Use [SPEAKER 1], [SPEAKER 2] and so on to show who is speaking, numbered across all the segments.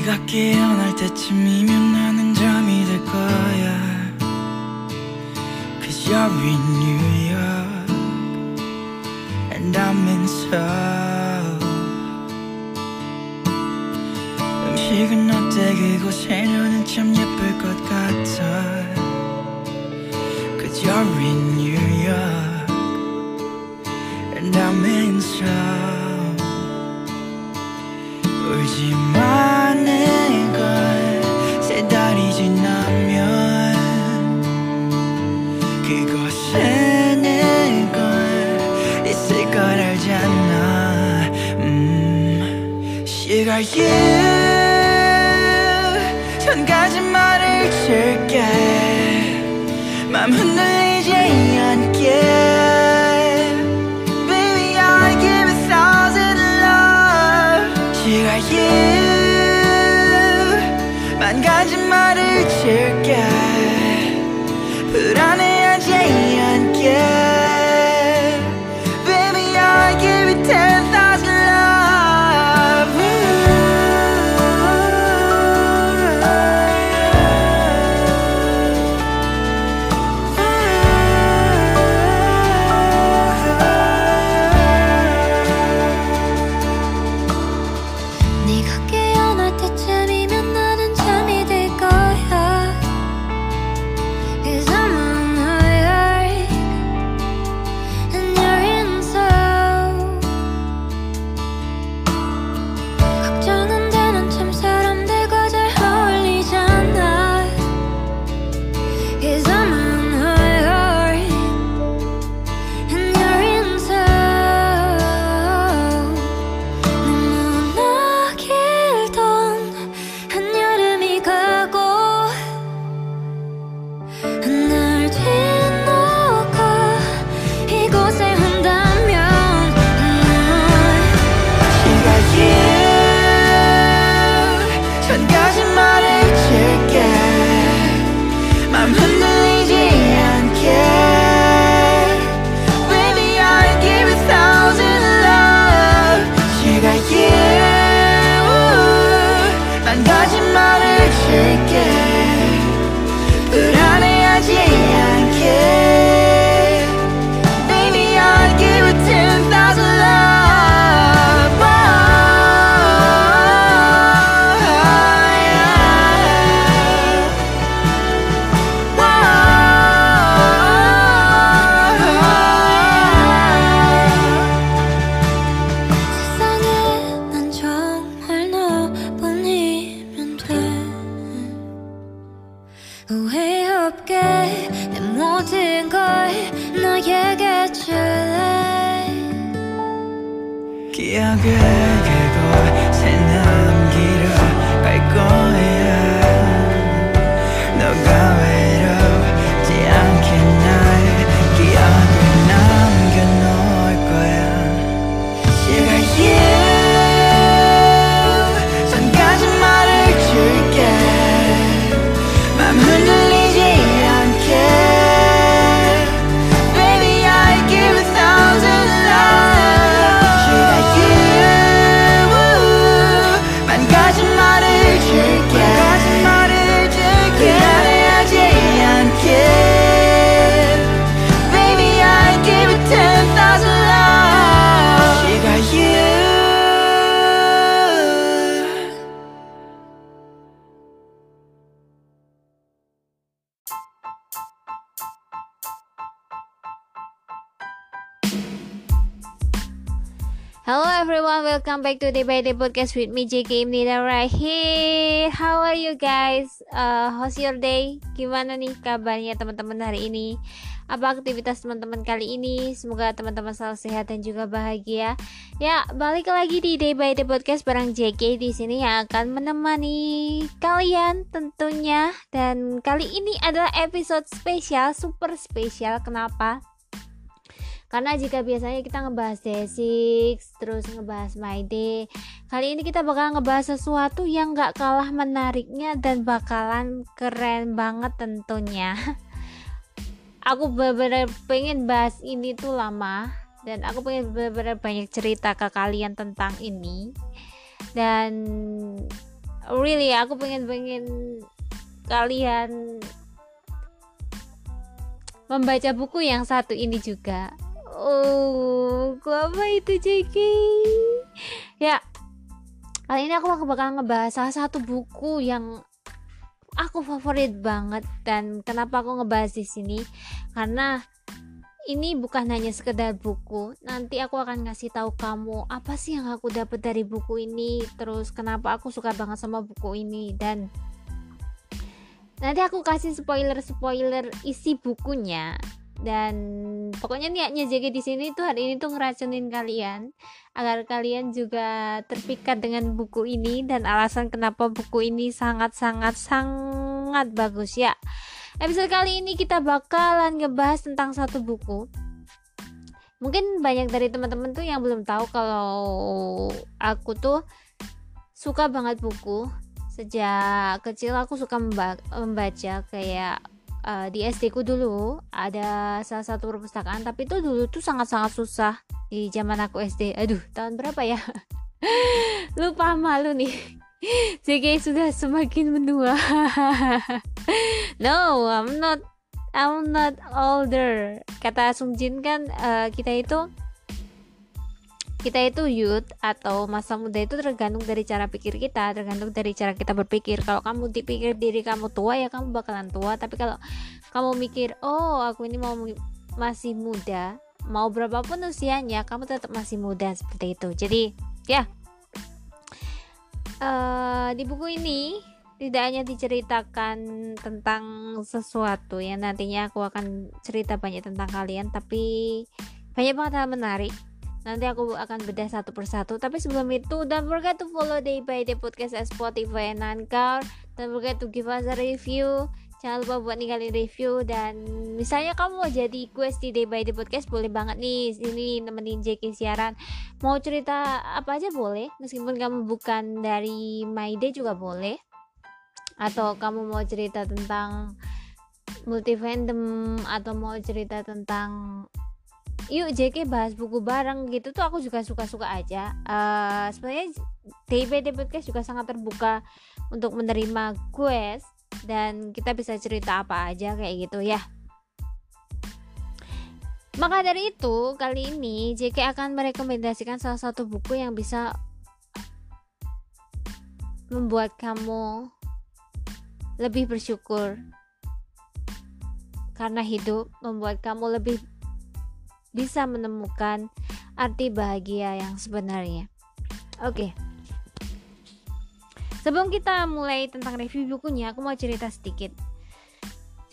[SPEAKER 1] 네가 깨어날 때쯤이면 나는 잠이 들 거야. Cause you're in New York And I'm in Seoul 음식은 어때? 그곳에 너는 참 예쁠 것 같아 you 천가지 말을 줄게
[SPEAKER 2] to the by Day podcast with me JK Nida right here. How are you guys? Uh, how's your day? Gimana nih kabarnya teman-teman hari ini? Apa aktivitas teman-teman kali ini? Semoga teman-teman selalu sehat dan juga bahagia. Ya, balik lagi di Day by Day podcast bareng JK di sini yang akan menemani kalian tentunya. Dan kali ini adalah episode spesial, super spesial. Kenapa? Karena jika biasanya kita ngebahas Day6, terus ngebahas My Day, kali ini kita bakal ngebahas sesuatu yang gak kalah menariknya dan bakalan keren banget tentunya. Aku bener-bener pengen bahas ini tuh lama dan aku pengen bener-bener banyak cerita ke kalian tentang ini. Dan really aku pengen pengen kalian membaca buku yang satu ini juga oh apa itu JK ya kali ini aku bakal ngebahas salah satu buku yang aku favorit banget dan kenapa aku ngebahas di sini. Karena ini bukan hanya sekedar buku nanti aku akan ngasih tahu kamu apa sih yang aku dapat dari buku ini terus kenapa aku suka banget sama buku ini dan nanti aku kasih spoiler-spoiler isi bukunya dan pokoknya niatnya JG di sini tuh hari ini tuh ngeracunin kalian agar kalian juga terpikat dengan buku ini dan alasan kenapa buku ini sangat sangat sangat bagus ya. Episode kali ini kita bakalan ngebahas tentang satu buku. Mungkin banyak dari teman-teman tuh yang belum tahu kalau aku tuh suka banget buku. Sejak kecil aku suka membaca kayak uh, di SD ku dulu ada salah satu perpustakaan tapi itu dulu tuh sangat-sangat susah di zaman aku SD aduh tahun berapa ya? Lupa malu nih. JK sudah semakin menua. No I'm not I'm not older. Kata Sung Jin kan uh, kita itu kita itu youth atau masa muda itu tergantung dari cara pikir kita tergantung dari cara kita berpikir. Kalau kamu dipikir diri kamu tua ya kamu bakalan tua. Tapi kalau kamu mikir oh aku ini mau masih muda mau berapapun usianya kamu tetap masih muda seperti itu. Jadi ya. Uh, di buku ini tidak hanya diceritakan tentang sesuatu yang nantinya aku akan cerita banyak tentang kalian tapi banyak banget hal menarik Nanti aku akan bedah satu persatu. Tapi sebelum itu, don't forget to follow Day by Day Podcast at Spotify and Anchor. Don't forget to give us a review. Jangan lupa buat ninggalin review dan misalnya kamu mau jadi quest di Day by Day Podcast boleh banget nih sini nemenin JK siaran. Mau cerita apa aja boleh, meskipun kamu bukan dari My Day juga boleh. Atau kamu mau cerita tentang multi fandom atau mau cerita tentang yuk JK bahas buku bareng gitu tuh aku juga suka-suka aja. Uh, sebenarnya TBD Podcast juga sangat terbuka untuk menerima quest dan kita bisa cerita apa aja kayak gitu ya. Maka dari itu kali ini JK akan merekomendasikan salah satu buku yang bisa membuat kamu lebih bersyukur. Karena hidup membuat kamu lebih bisa menemukan arti bahagia yang sebenarnya. Oke. Okay. Sebelum kita mulai tentang review bukunya, aku mau cerita sedikit.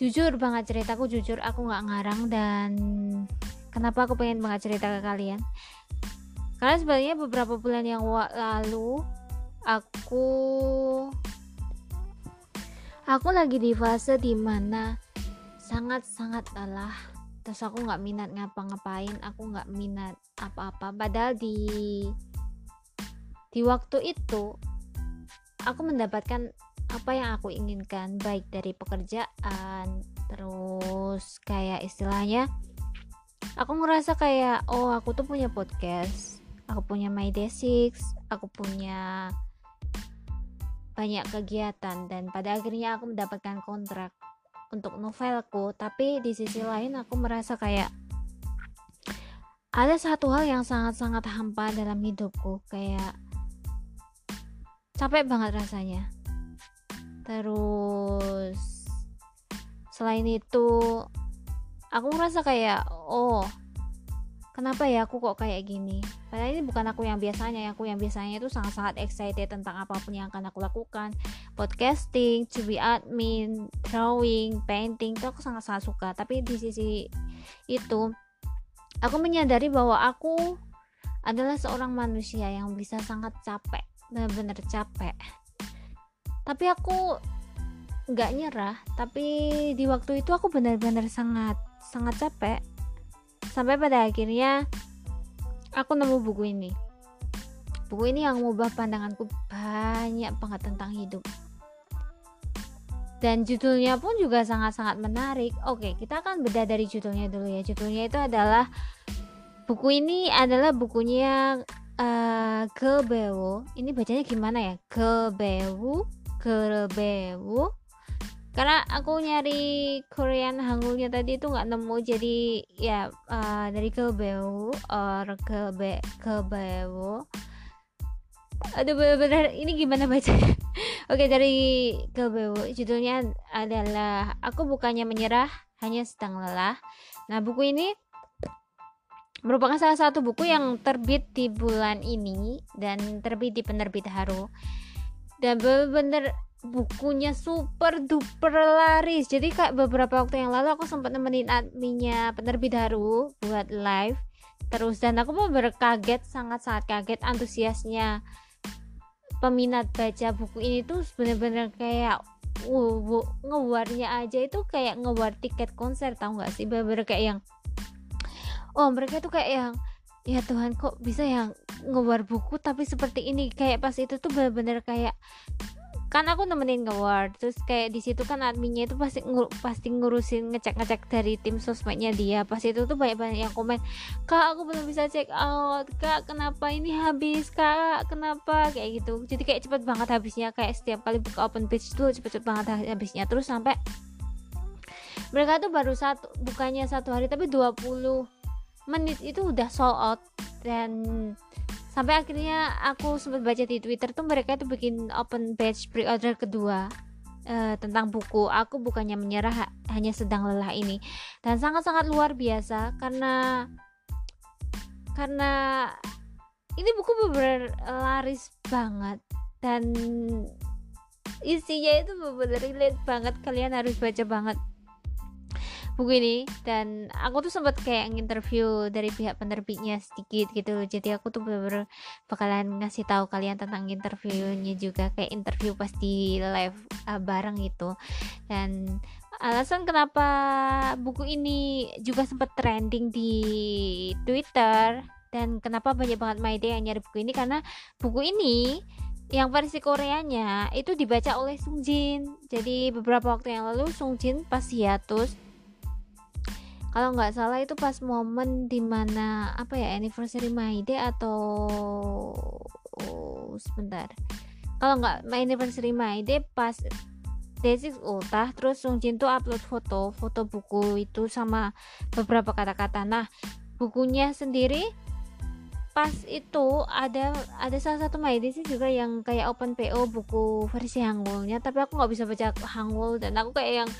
[SPEAKER 2] Jujur banget ceritaku, jujur aku nggak ngarang dan kenapa aku pengen banget cerita ke kalian. Karena sebenarnya beberapa bulan yang lalu aku aku lagi di fase di mana sangat-sangat lelah terus aku nggak minat ngapa-ngapain aku nggak minat apa-apa. Padahal di di waktu itu aku mendapatkan apa yang aku inginkan baik dari pekerjaan terus kayak istilahnya aku ngerasa kayak oh aku tuh punya podcast aku punya my day six aku punya banyak kegiatan dan pada akhirnya aku mendapatkan kontrak untuk novelku tapi di sisi lain aku merasa kayak ada satu hal yang sangat-sangat hampa dalam hidupku kayak capek banget rasanya. Terus selain itu aku merasa kayak oh kenapa ya aku kok kayak gini padahal ini bukan aku yang biasanya aku yang biasanya itu sangat-sangat excited tentang apa pun yang akan aku lakukan. Podcasting to be admin drawing painting itu aku sangat-sangat suka. Tapi di sisi itu aku menyadari bahwa aku adalah seorang manusia yang bisa sangat capek benar-benar capek. Tapi aku nggak nyerah tapi di waktu itu aku benar-benar sangat sangat capek. Sampai pada akhirnya aku nemu buku ini. Buku ini yang mengubah pandanganku banyak banget tentang hidup. Dan judulnya pun juga sangat-sangat menarik. Oke, kita akan beda dari judulnya dulu ya. Judulnya itu adalah buku ini adalah bukunya uh, Gebewo ini bacanya gimana ya Gebewu Gebewu karena aku nyari Korean Hangulnya tadi itu nggak nemu. Jadi ya uh, dari Gebeu or Gebe Gebeu aduh bener-bener ini gimana baca? Oke dari Gebeu judulnya adalah aku bukannya menyerah hanya sedang lelah. Nah buku ini merupakan salah satu buku yang terbit di bulan ini dan terbit di penerbit Haru. Dan bener-bener bukunya super duper laris. Jadi kayak beberapa waktu yang lalu aku sempat nemenin adminnya penerbit baru buat live. Terus dan aku bener kaget sangat sangat kaget antusiasnya. Peminat baca buku ini tuh bener-bener kayak uh, ngewarnya aja itu kayak ngewar tiket konser tau gak sih? Bener-bener kayak yang oh mereka tuh kayak yang ya Tuhan kok bisa yang ngewar buku tapi seperti ini? Kayak pas itu tuh bener-bener kayak kan aku nemenin ngeward terus kayak di situ kan adminnya itu pasti ngur, pasti ngurusin ngecek-ngecek dari tim sosmednya dia. Pas itu tuh banyak-banyak yang komen kak aku belum bisa check out. Kak kenapa ini habis? Kak kenapa? Kayak gitu. Jadi kayak cepet banget habisnya. Kayak setiap kali buka open page tuh cepet-cepet banget habisnya. Terus sampai mereka tuh baru satu bukannya satu hari tapi 20 menit itu udah sold out. Dan sampai akhirnya aku sempat baca di Twitter tuh mereka tuh bikin open batch pre-order kedua uh, tentang buku. Aku bukannya menyerah hanya sedang lelah ini. Dan sangat-sangat luar biasa karena karena ini buku benar laris banget. Dan isinya itu benar relate banget. Kalian harus baca banget buku ini dan aku tuh sempat kayak interview dari pihak penerbitnya sedikit gitu jadi aku tuh bener-bener bakalan ngasih tahu kalian tentang interviewnya juga kayak interview pas di live uh, bareng gitu. Dan alasan kenapa buku ini juga sempat trending di Twitter dan kenapa banyak banget My Day yang nyari buku ini karena buku ini yang versi Koreanya itu dibaca oleh Sung Jin. Jadi beberapa waktu yang lalu Sung Jin pas hiatus kalau nggak salah itu pas momen di mana apa ya anniversary My Day atau oh, sebentar. Kalau nggak anniversary My Day pas Day6 ultah terus Sung Jin tuh upload foto foto buku itu sama beberapa kata-kata. Nah bukunya sendiri pas itu ada ada salah satu My sih juga yang kayak open PO buku versi Hangulnya tapi aku nggak bisa baca Hangul dan aku kayak yang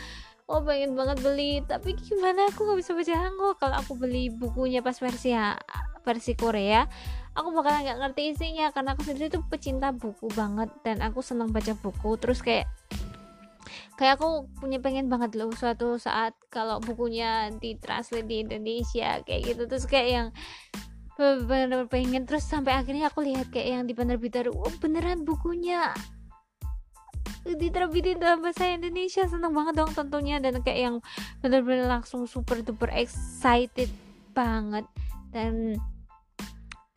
[SPEAKER 2] oh pengen banget beli. Tapi gimana? Aku nggak bisa baca Hangul. Kalau aku beli bukunya pas versi versi Korea aku bakalan nggak ngerti isinya. Karena aku sendiri tuh pecinta buku banget. Dan aku senang baca buku. Terus kayak kayak aku punya pengen banget loh suatu saat kalau bukunya ditranslate di Indonesia kayak gitu. Terus kayak yang bener-bener pengen. Terus sampai akhirnya aku lihat kayak yang di penerbit baru oh beneran bukunya diterbitin dalam bahasa Indonesia. Seneng banget dong tentunya. Dan kayak yang bener-bener langsung super duper excited banget. Dan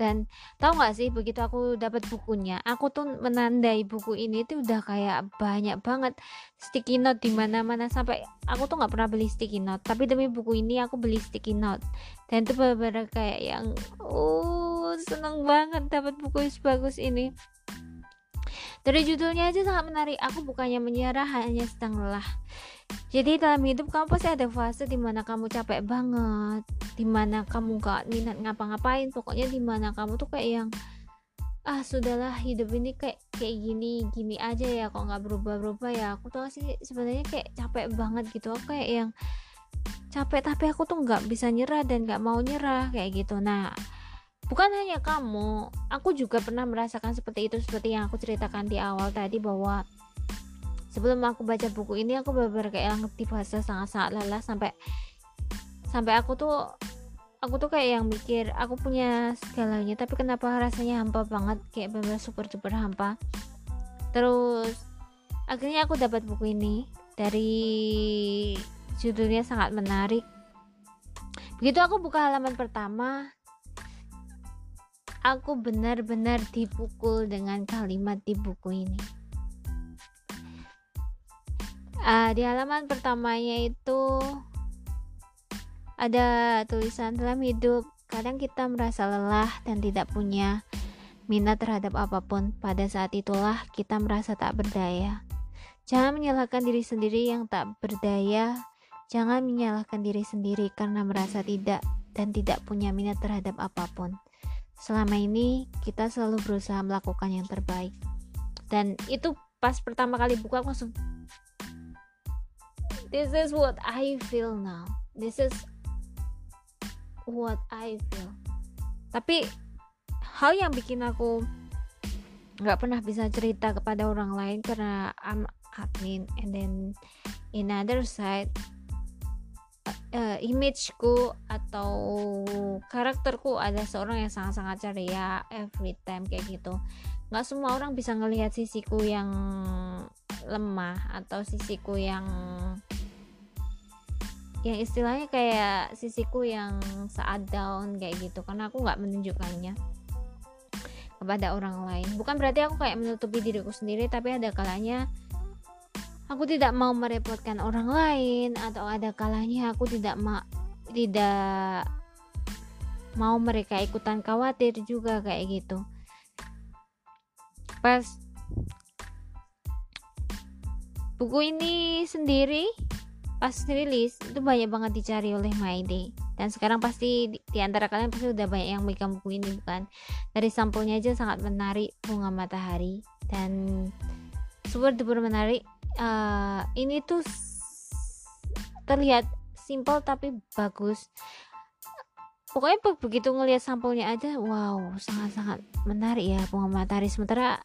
[SPEAKER 2] dan tahu nggak sih begitu aku dapat bukunya aku tuh menandai buku ini tuh udah kayak banyak banget sticky note di mana mana sampai aku tuh nggak pernah beli sticky note. Tapi demi buku ini aku beli sticky note. Dan itu benar-benar kayak yang oh seneng banget dapat buku sebagus ini dari judulnya aja sangat menarik. Aku bukannya menyerah, hanya sedang lelah. Jadi dalam hidup kamu pasti ada fase di mana kamu capek banget, di mana kamu gak minat ngapa-ngapain. Pokoknya di mana kamu tuh kayak yang ah sudahlah hidup ini kayak kayak gini gini aja ya kok nggak berubah-berubah ya aku tuh sih sebenarnya kayak capek banget gitu aku kayak yang capek tapi aku tuh nggak bisa nyerah dan nggak mau nyerah kayak gitu nah bukan hanya kamu aku juga pernah merasakan seperti itu seperti yang aku ceritakan di awal tadi bahwa sebelum aku baca buku ini aku benar-benar kayak ngerti bahasa sangat-sangat lelah sampai sampai aku tuh aku tuh kayak yang mikir aku punya segalanya tapi kenapa rasanya hampa banget kayak benar super super hampa. Terus akhirnya aku dapat buku ini dari judulnya sangat menarik. Begitu aku buka halaman pertama aku benar-benar dipukul dengan kalimat di buku ini. Uh, di halaman pertamanya itu ada tulisan dalam hidup kadang kita merasa lelah dan tidak punya minat terhadap apa pun, pada saat itulah kita merasa tak berdaya. Jangan menyalahkan diri sendiri yang tak berdaya. Jangan menyalahkan diri sendiri karena merasa tidak dan tidak punya minat terhadap apa pun. Selama ini kita selalu berusaha melakukan yang terbaik. Dan itu pas pertama kali buka aku langsung This is what I feel now. This is what I feel. Tapi hal yang bikin aku nggak pernah bisa cerita kepada orang lain karena I'm admin and then in other side uh, imageku atau karakterku ada seorang yang sangat-sangat ceria every time kayak gitu. Nggak semua orang bisa ngelihat sisiku yang lemah atau sisiku yang yang istilahnya kayak sisiku yang saat down kayak gitu. Karena aku nggak menunjukkannya kepada orang lain. Bukan berarti aku kayak menutupi diriku sendiri tapi ada kalanya aku tidak mau merepotkan orang lain atau ada kalanya aku tidak ma tidak mau mereka ikutan khawatir juga kayak gitu. Pas buku ini sendiri pas rilis itu banyak banget dicari oleh Maide. Dan sekarang pasti di, di antara kalian pasti udah banyak yang megang buku ini bukan? Dari sampulnya aja sangat menarik bunga matahari. Dan super duper menarik uh, ini tuh terlihat simple tapi bagus. Pokoknya begitu ngelihat sampulnya aja wow sangat-sangat menarik ya bunga matahari. Sementara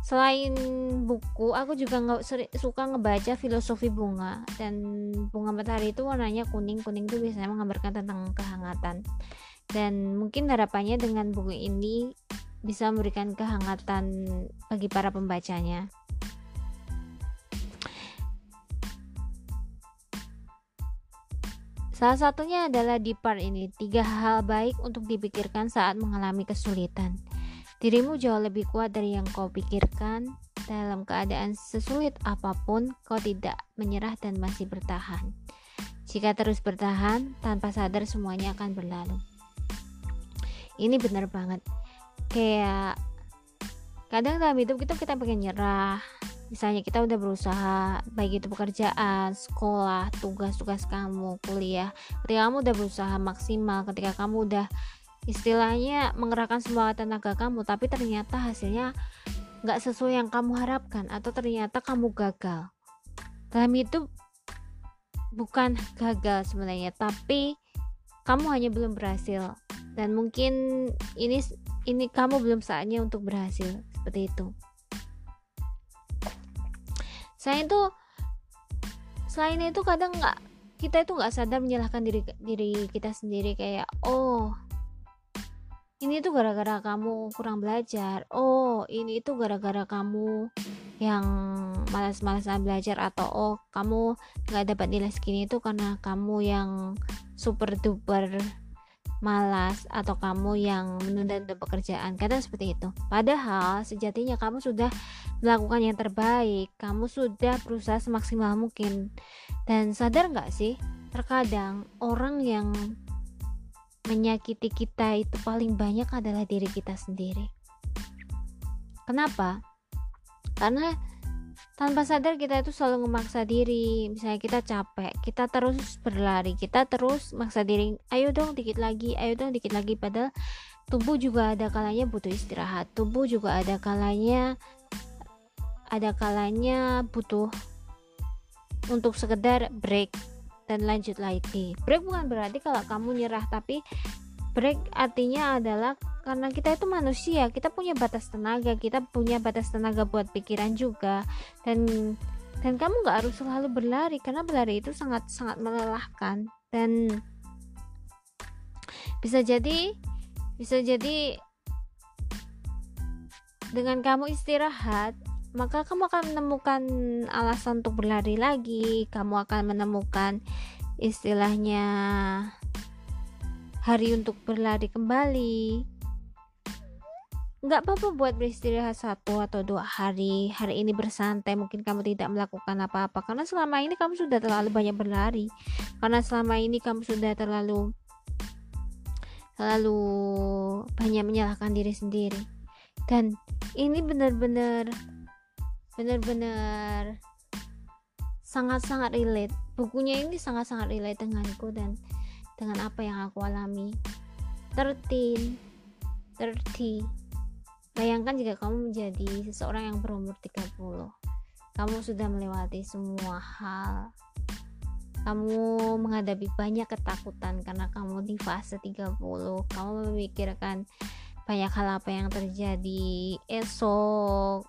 [SPEAKER 2] selain buku aku juga nggak suka ngebaca filosofi bunga. Dan bunga matahari itu warnanya kuning kuning itu biasanya menggambarkan tentang kehangatan. Dan mungkin harapannya dengan buku ini bisa memberikan kehangatan bagi para pembacanya Salah satunya adalah di part ini, tiga hal baik untuk dipikirkan saat mengalami kesulitan. Dirimu jauh lebih kuat dari yang kau pikirkan. Dalam keadaan sesulit apa pun, kau tidak menyerah dan masih bertahan. Jika terus bertahan, tanpa sadar semuanya akan berlalu. Ini benar banget. Kayak kadang dalam hidup kita kita pengen nyerah, misalnya kita udah berusaha baik itu pekerjaan sekolah tugas-tugas kamu kuliah ketika kamu udah berusaha maksimal ketika kamu udah istilahnya mengerahkan semua tenaga kamu tapi ternyata hasilnya nggak sesuai yang kamu harapkan atau ternyata kamu gagal. Dalam itu? Bukan gagal sebenarnya tapi kamu hanya belum berhasil. Dan mungkin ini ini kamu belum saatnya untuk berhasil seperti itu saya itu selain itu kadang nggak kita itu nggak sadar menyalahkan diri diri kita sendiri kayak oh ini tuh gara-gara kamu kurang belajar. Oh ini itu gara-gara kamu yang malas-malasan belajar atau oh kamu nggak dapat nilai segini itu karena kamu yang super duper malas atau kamu yang menunda-nunda pekerjaan kadang seperti itu. Padahal sejatinya kamu sudah melakukan yang terbaik kamu sudah berusaha semaksimal mungkin. Dan sadar nggak sih terkadang orang yang menyakiti kita itu paling banyak adalah diri kita sendiri. Kenapa? Karena tanpa sadar kita itu selalu memaksa diri. Misalnya kita capek kita terus berlari kita terus maksa diri ayo dong dikit lagi ayo dong dikit lagi. Padahal tubuh juga ada kalanya butuh istirahat tubuh juga ada kalanya ada kalanya butuh untuk sekedar break dan lanjut lagi. Break bukan berarti kalau kamu nyerah tapi break artinya adalah karena kita itu manusia kita punya batas tenaga kita punya batas tenaga buat pikiran juga. Dan dan kamu nggak harus selalu berlari karena berlari itu sangat sangat melelahkan. Dan bisa jadi bisa jadi dengan kamu istirahat maka kamu akan menemukan alasan untuk berlari lagi. Kamu akan menemukan istilahnya hari untuk berlari kembali. Nggak apa-apa buat beristirahat satu atau dua hari. Hari ini bersantai mungkin kamu tidak melakukan apa-apa. Karena selama ini kamu sudah terlalu banyak berlari. Karena selama ini kamu sudah terlalu terlalu banyak menyalahkan diri sendiri. Dan ini benar-benar benar-benar sangat-sangat relate. Bukunya ini sangat-sangat relate denganku dan dengan apa yang aku alami. 13 30 bayangkan jika kamu menjadi seseorang yang berumur 30 kamu sudah melewati semua hal. Kamu menghadapi banyak ketakutan karena kamu di fase 30 kamu memikirkan banyak hal apa yang terjadi esok.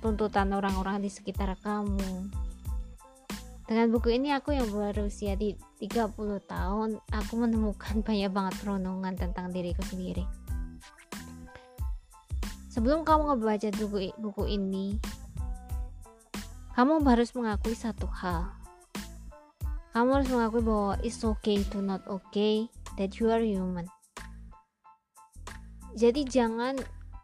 [SPEAKER 2] Tuntutan orang-orang di sekitar kamu dengan buku ini aku yang berusia di 30 tahun, aku menemukan banyak banget perenungan tentang diriku sendiri. Sebelum kamu ngebaca buku, buku ini, kamu harus mengakui satu hal. Kamu harus mengakui bahwa it's okay to not okay, that you are human. Jadi jangan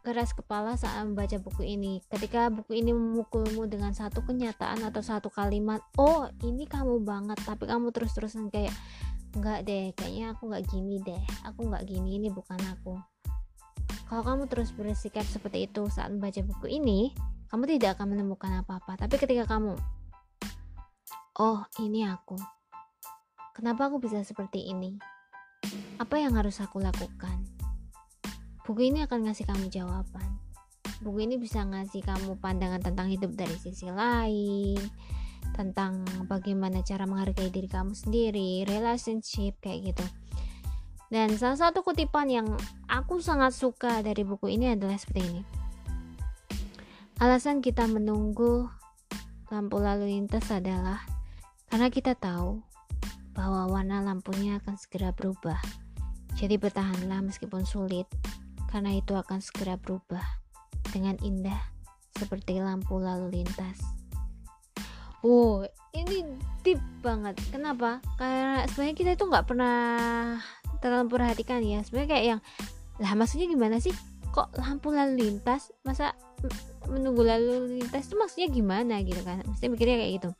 [SPEAKER 2] keras kepala saat membaca buku ini. Ketika buku ini memukulmu dengan satu kenyataan atau satu kalimat, oh ini kamu banget, tapi kamu terus-terusan kayak enggak deh, kayaknya aku nggak gini deh, aku nggak gini, ini bukan aku. Kalau kamu terus bersikap seperti itu saat membaca buku ini, kamu tidak akan menemukan apa-apa. Tapi ketika kamu, oh ini aku, kenapa aku bisa seperti ini? Apa yang harus aku lakukan? Buku ini akan ngasih kamu jawaban. Buku ini bisa ngasih kamu pandangan tentang hidup dari sisi lain tentang bagaimana cara menghargai diri kamu sendiri relationship kayak gitu. Dan salah satu kutipan yang aku sangat suka dari buku ini adalah seperti ini. Alasan kita menunggu lampu lalu lintas adalah karena kita tahu bahwa warna lampunya akan segera berubah jadi bertahanlah meskipun sulit karena itu akan segera berubah dengan indah seperti lampu lalu lintas. Oh, ini deep banget. Kenapa? Karena sebenarnya kita itu nggak pernah terlalu perhatikan ya. Sebenarnya kayak yang lah maksudnya gimana sih? Kok lampu lalu lintas? Masa menunggu lalu lintas itu maksudnya gimana gitu kan? Mesti mikirnya kayak gitu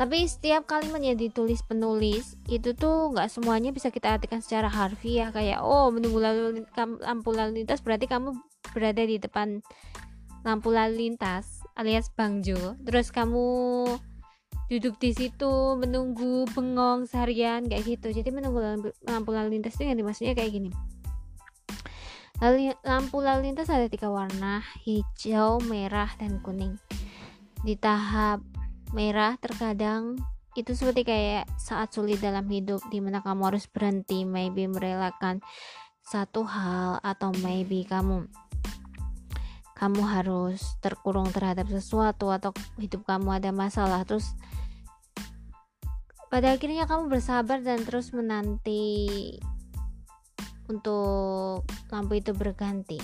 [SPEAKER 2] tapi setiap kalimat yang ditulis penulis itu tuh nggak semuanya bisa kita artikan secara harfiah kayak oh menunggu lalu lampu lalu lintas berarti kamu berada di depan lampu lalu lintas alias bangjo terus kamu duduk di situ menunggu bengong seharian kayak gitu. Jadi menunggu lampu lalu lintas itu yang dimaksudnya kayak gini. Lalu lampu lalu lintas ada tiga warna hijau merah dan kuning. Di tahap merah terkadang. Itu seperti kayak saat sulit dalam hidup di mana kamu harus berhenti maybe merelakan satu hal atau maybe kamu kamu harus terkurung terhadap sesuatu atau hidup kamu ada masalah. Terus pada akhirnya kamu bersabar dan terus menanti untuk lampu itu berganti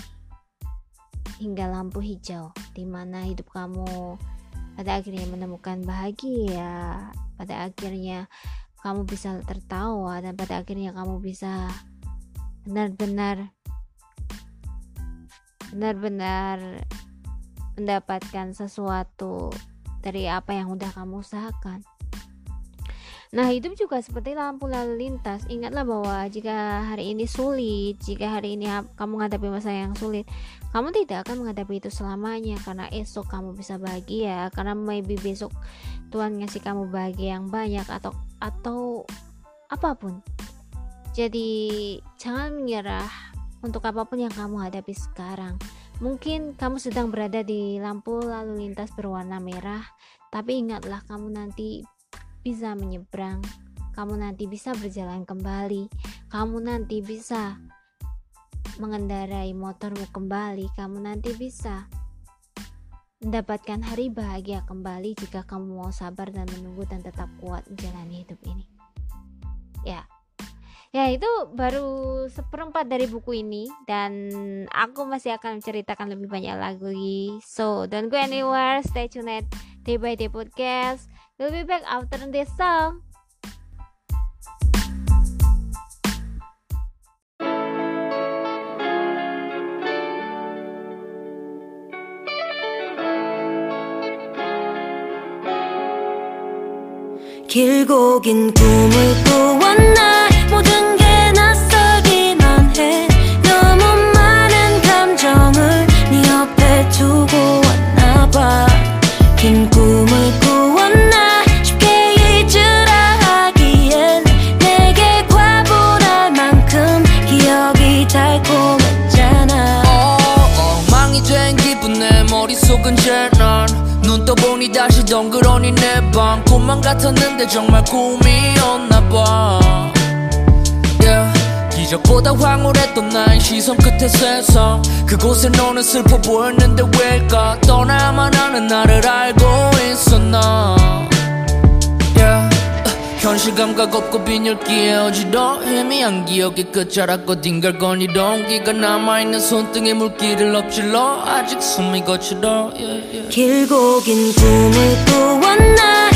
[SPEAKER 2] hingga lampu hijau di mana hidup kamu pada akhirnya menemukan bahagia. Pada akhirnya kamu bisa tertawa dan pada akhirnya kamu bisa benar-benar benar-benar mendapatkan sesuatu dari apa yang udah kamu usahakan Nah, hidup juga seperti lampu lalu lintas. Ingatlah bahwa jika hari ini sulit, jika hari ini kamu menghadapi masa yang sulit, kamu tidak akan menghadapi itu selamanya karena esok kamu bisa bahagia, karena maybe besok Tuhan ngasih kamu bahagia yang banyak atau atau apa pun. Jadi, jangan menyerah untuk apa pun yang kamu hadapi sekarang. Mungkin kamu sedang berada di lampu lalu lintas berwarna merah, tapi ingatlah kamu nanti bisa menyeberang, kamu nanti bisa berjalan kembali, kamu nanti bisa mengendarai motormu kembali, kamu nanti bisa mendapatkan hari bahagia kembali jika kamu mau sabar dan menunggu dan tetap kuat menjalani hidup ini. Ya, ya itu baru seperempat dari buku ini dan aku masih akan menceritakan lebih banyak lagi. So don't go anywhere, stay tuned day by day podcast. We'll be back after this song.
[SPEAKER 3] 길고 긴 꿈을 꾸었나 긴 꿈을 꾸었나 쉽게 잊으라 하기엔 내게 과분할 만큼 기억이
[SPEAKER 4] 달콤했잖아. 어, 엉망이 된 기분 내 머릿속은 제난 눈떠보니 다시 덩그러니 내방 꿈만 같았는데 정말 꿈이었나 봐. 기적보다 황홀했던 나의 시선 끝에 세상 그곳에 너는 슬퍼 보였는데 왜일까 떠나야만 하는 나를 알고 있었나. 현실 감각 없고 빈혈기에 어지러 희미한 기억의 끝자락 어딘 갈거니던 온기가 남아있는 손등에 물기를 엎질러 아직 숨이 거칠어 yeah, yeah.
[SPEAKER 3] 길고 긴 꿈을 꾸었나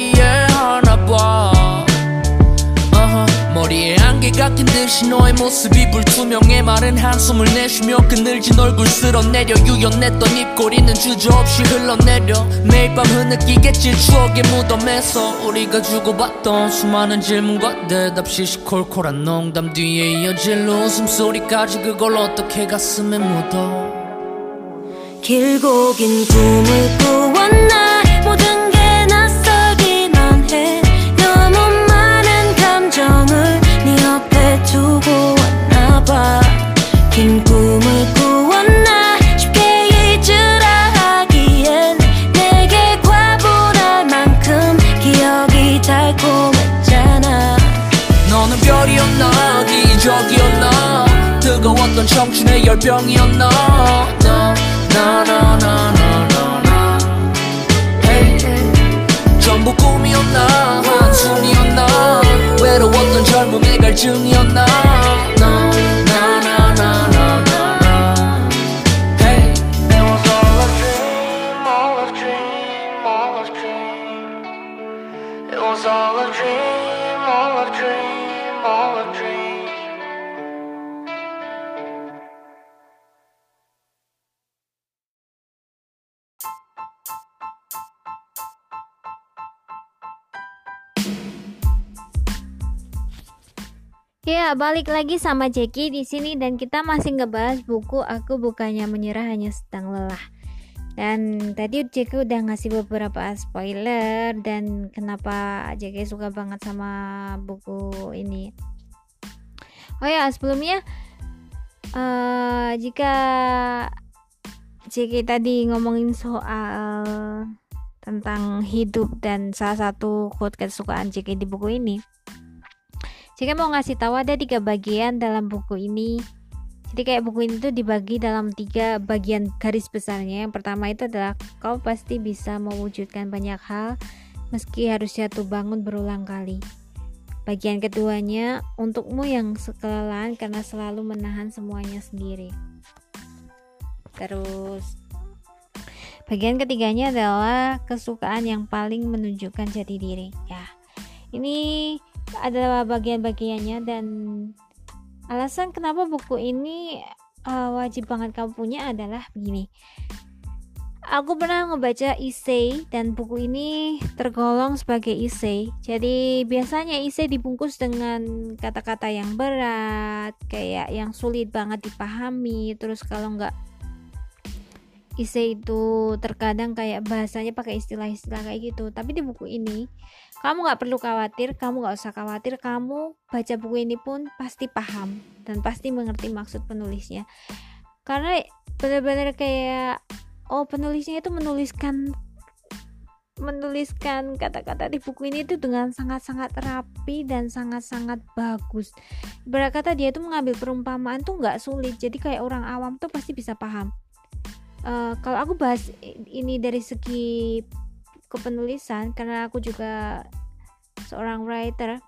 [SPEAKER 3] 나봐
[SPEAKER 4] uh-huh. 머리에 안개가 낀 듯이 너의 모습이 불투명해. 마른 한숨을 내쉬며 그늘진 얼굴 쓸어내려. 유연했던 입꼬리는 주저없이 흘러내려. 매일 밤 흐느끼겠지 추억의 무덤에서. 우리가 주고받던 수많은 질문과 대답 시시콜콜한 농담 뒤에 이어질 웃음소리까지 그걸 어떻게 가슴에 묻어.
[SPEAKER 3] 길고 긴 꿈을 꾸었나
[SPEAKER 4] 열병이었나? 나나나나나나. Hey. 전부 꿈이었나? 한숨이었나? 외로웠던 젊음의 갈증이었나
[SPEAKER 2] Ya, balik lagi sama Jackie di sini dan kita masih ngebahas buku Aku Bukannya Menyerah Hanya Sedang Lelah. Dan tadi Jackie udah ngasih beberapa spoiler dan kenapa Jackie suka banget sama buku ini. Oh ya, sebelumnya eh jika Jackie tadi ngomongin soal tentang hidup dan salah satu quote kesukaan Jackie di buku ini. Jika mau ngasih tahu ada tiga bagian dalam buku ini. Jadi kayak buku ini tuh dibagi dalam tiga bagian garis besarnya. Yang pertama itu adalah kau pasti bisa mewujudkan banyak hal meski harus jatuh bangun berulang kali. Bagian keduanya untukmu yang kelelahan karena selalu menahan semuanya sendiri. Terus bagian ketiganya adalah kesukaan yang paling menunjukkan jati diri. Ya, ini adalah bagian-bagiannya dan alasan kenapa buku ini uh, wajib banget kamu punya adalah begini. Aku pernah ngebaca essay dan buku ini tergolong sebagai essay jadi biasanya essay dibungkus dengan kata-kata yang berat kayak yang sulit banget dipahami. Terus kalau nggak essay itu terkadang kayak bahasanya pakai istilah-istilah kayak gitu. Tapi di buku ini kamu nggak perlu khawatir kamu nggak usah khawatir. Kamu baca buku ini pun pasti paham dan pasti mengerti maksud penulisnya. Karena benar-benar kayak oh penulisnya itu menuliskan menuliskan kata-kata di buku ini itu dengan sangat-sangat rapi dan sangat-sangat bagus. Berkata dia itu mengambil perumpamaan tuh nggak sulit. Jadi kayak orang awam tuh pasti bisa paham. Uh, kalau aku bahas ini dari segi kepenulisan karena aku juga seorang writer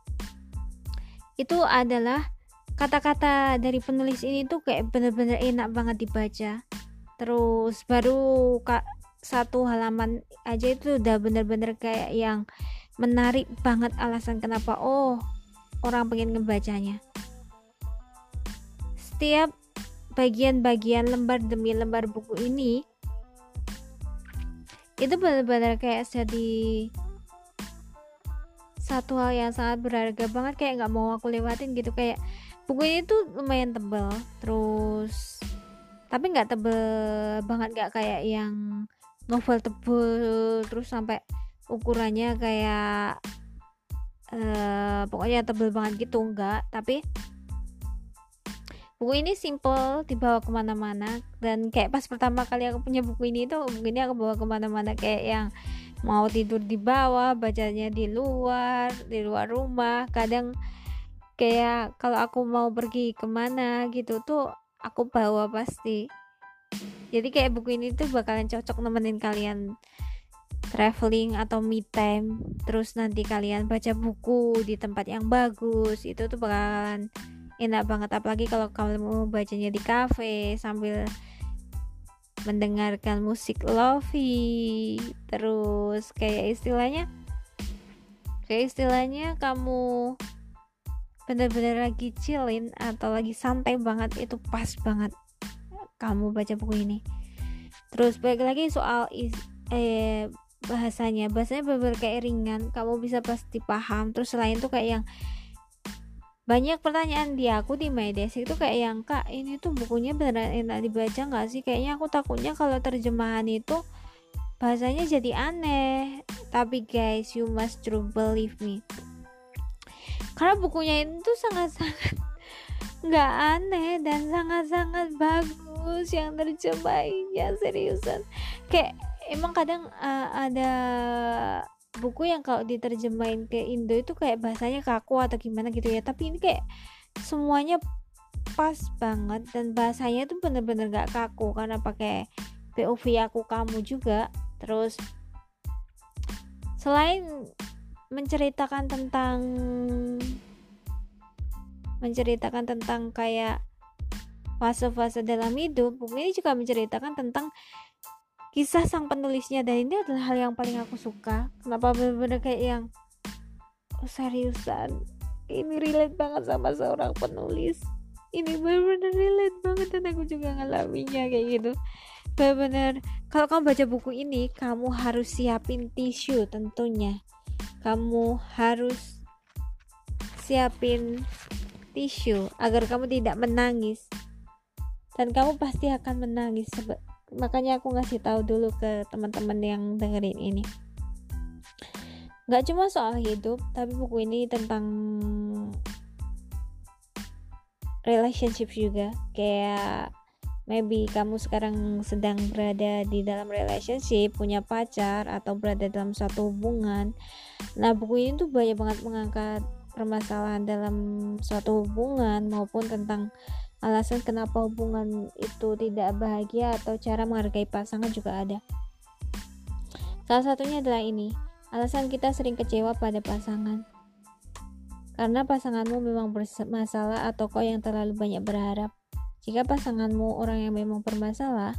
[SPEAKER 2] itu adalah kata-kata dari penulis ini tuh kayak bener-bener enak banget dibaca. Terus baru kak satu halaman aja itu udah bener-bener kayak yang menarik banget alasan kenapa oh orang pengen ngebacanya. Setiap bagian-bagian lembar demi lembar buku ini itu benar-benar kayak jadi satu hal yang sangat berharga banget kayak nggak mau aku lewatin gitu. Kayak buku ini tuh lumayan tebel terus tapi nggak tebel banget nggak kayak yang novel tebel terus sampai ukurannya kayak uh, pokoknya tebel banget gitu enggak tapi buku ini simple dibawa ke mana-mana. Dan kayak pas pertama kali aku punya buku ini tuh buku ini aku bawa ke mana-mana. Kayak yang mau tidur di bawah bacanya di luar di luar rumah. Kadang kayak kalau aku mau pergi ke mana gitu tuh aku bawa pasti. Jadi kayak buku ini tuh bakalan cocok nemenin kalian traveling atau me time. Terus nanti kalian baca buku di tempat yang bagus itu tuh bakalan enak banget apalagi kalau kamu bacanya di cafe sambil mendengarkan musik lofi. Terus kayak istilahnya kayak istilahnya kamu bener-bener lagi chillin atau lagi santai banget itu pas banget kamu baca buku ini. Terus balik lagi soal is, eh bahasanya. Bahasanya bener-bener kayak ringan kamu bisa pasti paham. Terus selain tuh kayak yang banyak pertanyaan di aku di Medes itu kayak yang kak ini tuh bukunya beneran enak dibaca nggak sih? Kayaknya aku takutnya kalau terjemahan itu bahasanya jadi aneh. Tapi guys you must true believe me. Karena bukunya itu sangat-sangat nggak aneh dan sangat-sangat bagus yang terjemahinnya seriusan. Kayak emang kadang uh, ada buku yang kalau diterjemahin ke Indo itu kayak bahasanya kaku atau gimana gitu ya. Tapi ini kayak semuanya pas banget dan bahasanya tuh bener-bener gak kaku karena pakai POV aku kamu juga. Terus selain menceritakan tentang menceritakan tentang kayak fase-fase dalam hidup buku ini juga menceritakan tentang kisah sang penulisnya dan ini adalah hal yang paling aku suka. Kenapa bener-bener kayak yang oh, seriusan? Ini relate banget sama seorang penulis. Ini bener-bener relate banget dan aku juga ngalaminya kayak gitu. Bener-bener kalau kamu baca buku ini kamu harus siapin tisu tentunya. Kamu harus siapin tisu agar kamu tidak menangis. Dan kamu pasti akan menangis makanya aku ngasih tahu dulu ke teman-teman yang dengerin ini. Nggak cuma soal hidup tapi buku ini tentang relationship juga. Kayak maybe kamu sekarang sedang berada di dalam relationship punya pacar atau berada dalam suatu hubungan. Nah buku ini tuh banyak banget mengangkat permasalahan dalam suatu hubungan maupun tentang alasan kenapa hubungan itu tidak bahagia atau cara menghargai pasangan juga ada. Salah satunya adalah ini, alasan kita sering kecewa pada pasangan. Karena pasanganmu memang bermasalah atau kau yang terlalu banyak berharap. Jika pasanganmu orang yang memang bermasalah,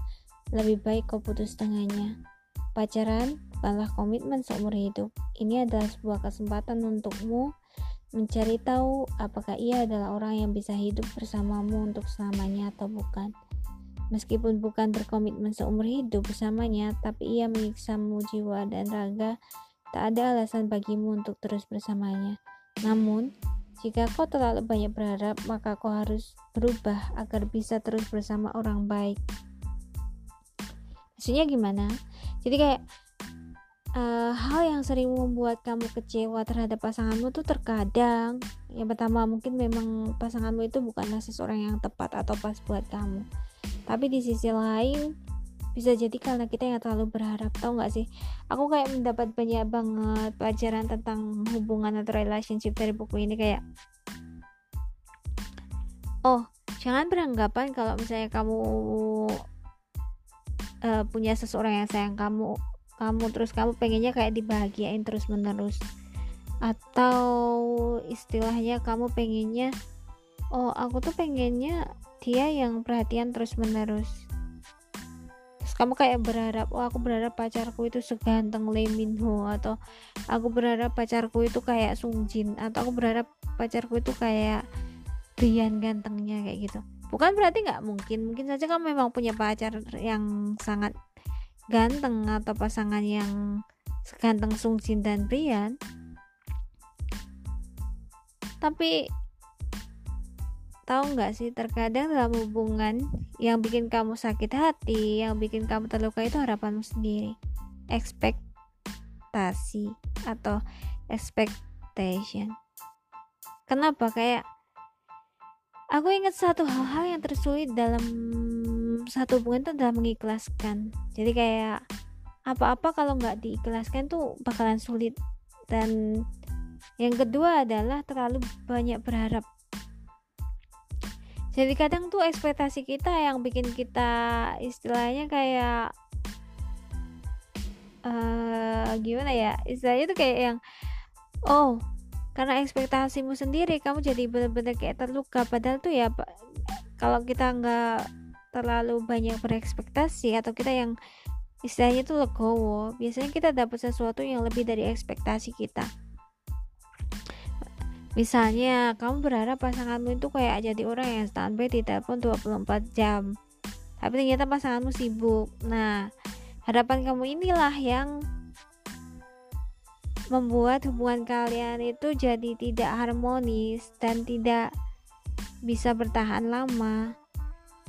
[SPEAKER 2] lebih baik kau putus dengannya. Pacaran bukanlah komitmen seumur hidup. Ini adalah sebuah kesempatan untukmu mencari tahu apakah ia adalah orang yang bisa hidup bersamamu untuk selamanya atau bukan. Meskipun bukan berkomitmen seumur hidup bersamanya, tapi ia menyiksamu jiwa dan raga, tak ada alasan bagimu untuk terus bersamanya. Namun, jika kau terlalu banyak berharap, maka kau harus berubah agar bisa terus bersama orang baik. Maksudnya gimana? Jadi kayak uh, hal yang sering membuat kamu kecewa terhadap pasanganmu tuh terkadang. Yang pertama mungkin memang pasanganmu itu bukanlah seseorang yang tepat atau pas buat kamu. Tapi di sisi lain bisa jadi karena kita yang terlalu berharap tau gak sih? Aku kayak mendapat banyak banget pelajaran tentang hubungan atau relationship dari buku ini kayak oh jangan beranggapan kalau misalnya kamu uh, punya seseorang yang sayang kamu kamu terus kamu pengennya kayak dibahagiain terus menerus atau istilahnya kamu pengennya oh aku tuh pengennya dia yang perhatian terus menerus kamu kayak berharap oh aku berharap pacarku itu seganteng Lee Min Ho atau aku berharap pacarku itu kayak Sung Jin atau aku berharap pacarku itu kayak Brian gantengnya kayak gitu. Bukan berarti nggak mungkin mungkin saja kamu memang punya pacar yang sangat ganteng atau pasangan yang seganteng Sung Jin dan Brian. Tapi tahu nggak sih terkadang dalam hubungan yang bikin kamu sakit hati yang bikin kamu terluka itu harapanmu sendiri. Ekspektasi atau expectation. Kenapa? Kayak aku ingat satu hal-hal yang tersulit dalam satu hubungan itu adalah mengikhlaskan. Jadi kayak apa-apa kalau nggak diikhlaskan tuh bakalan sulit. Dan yang kedua adalah terlalu banyak berharap. Jadi kadang tuh ekspektasi kita yang bikin kita istilahnya kayak uh, gimana ya? Istilahnya tuh kayak yang oh karena ekspektasimu sendiri kamu jadi bener-bener kayak terluka. Padahal tuh ya kalau kita nggak terlalu banyak berekspektasi atau kita yang istilahnya tuh legowo biasanya kita dapat sesuatu yang lebih dari ekspektasi kita Misalnya, kamu berharap pasanganmu itu kayak jadi orang yang standby di telepon 24 jam. Tapi ternyata pasanganmu sibuk. Nah, harapan kamu inilah yang membuat hubungan kalian itu jadi tidak harmonis dan tidak bisa bertahan lama.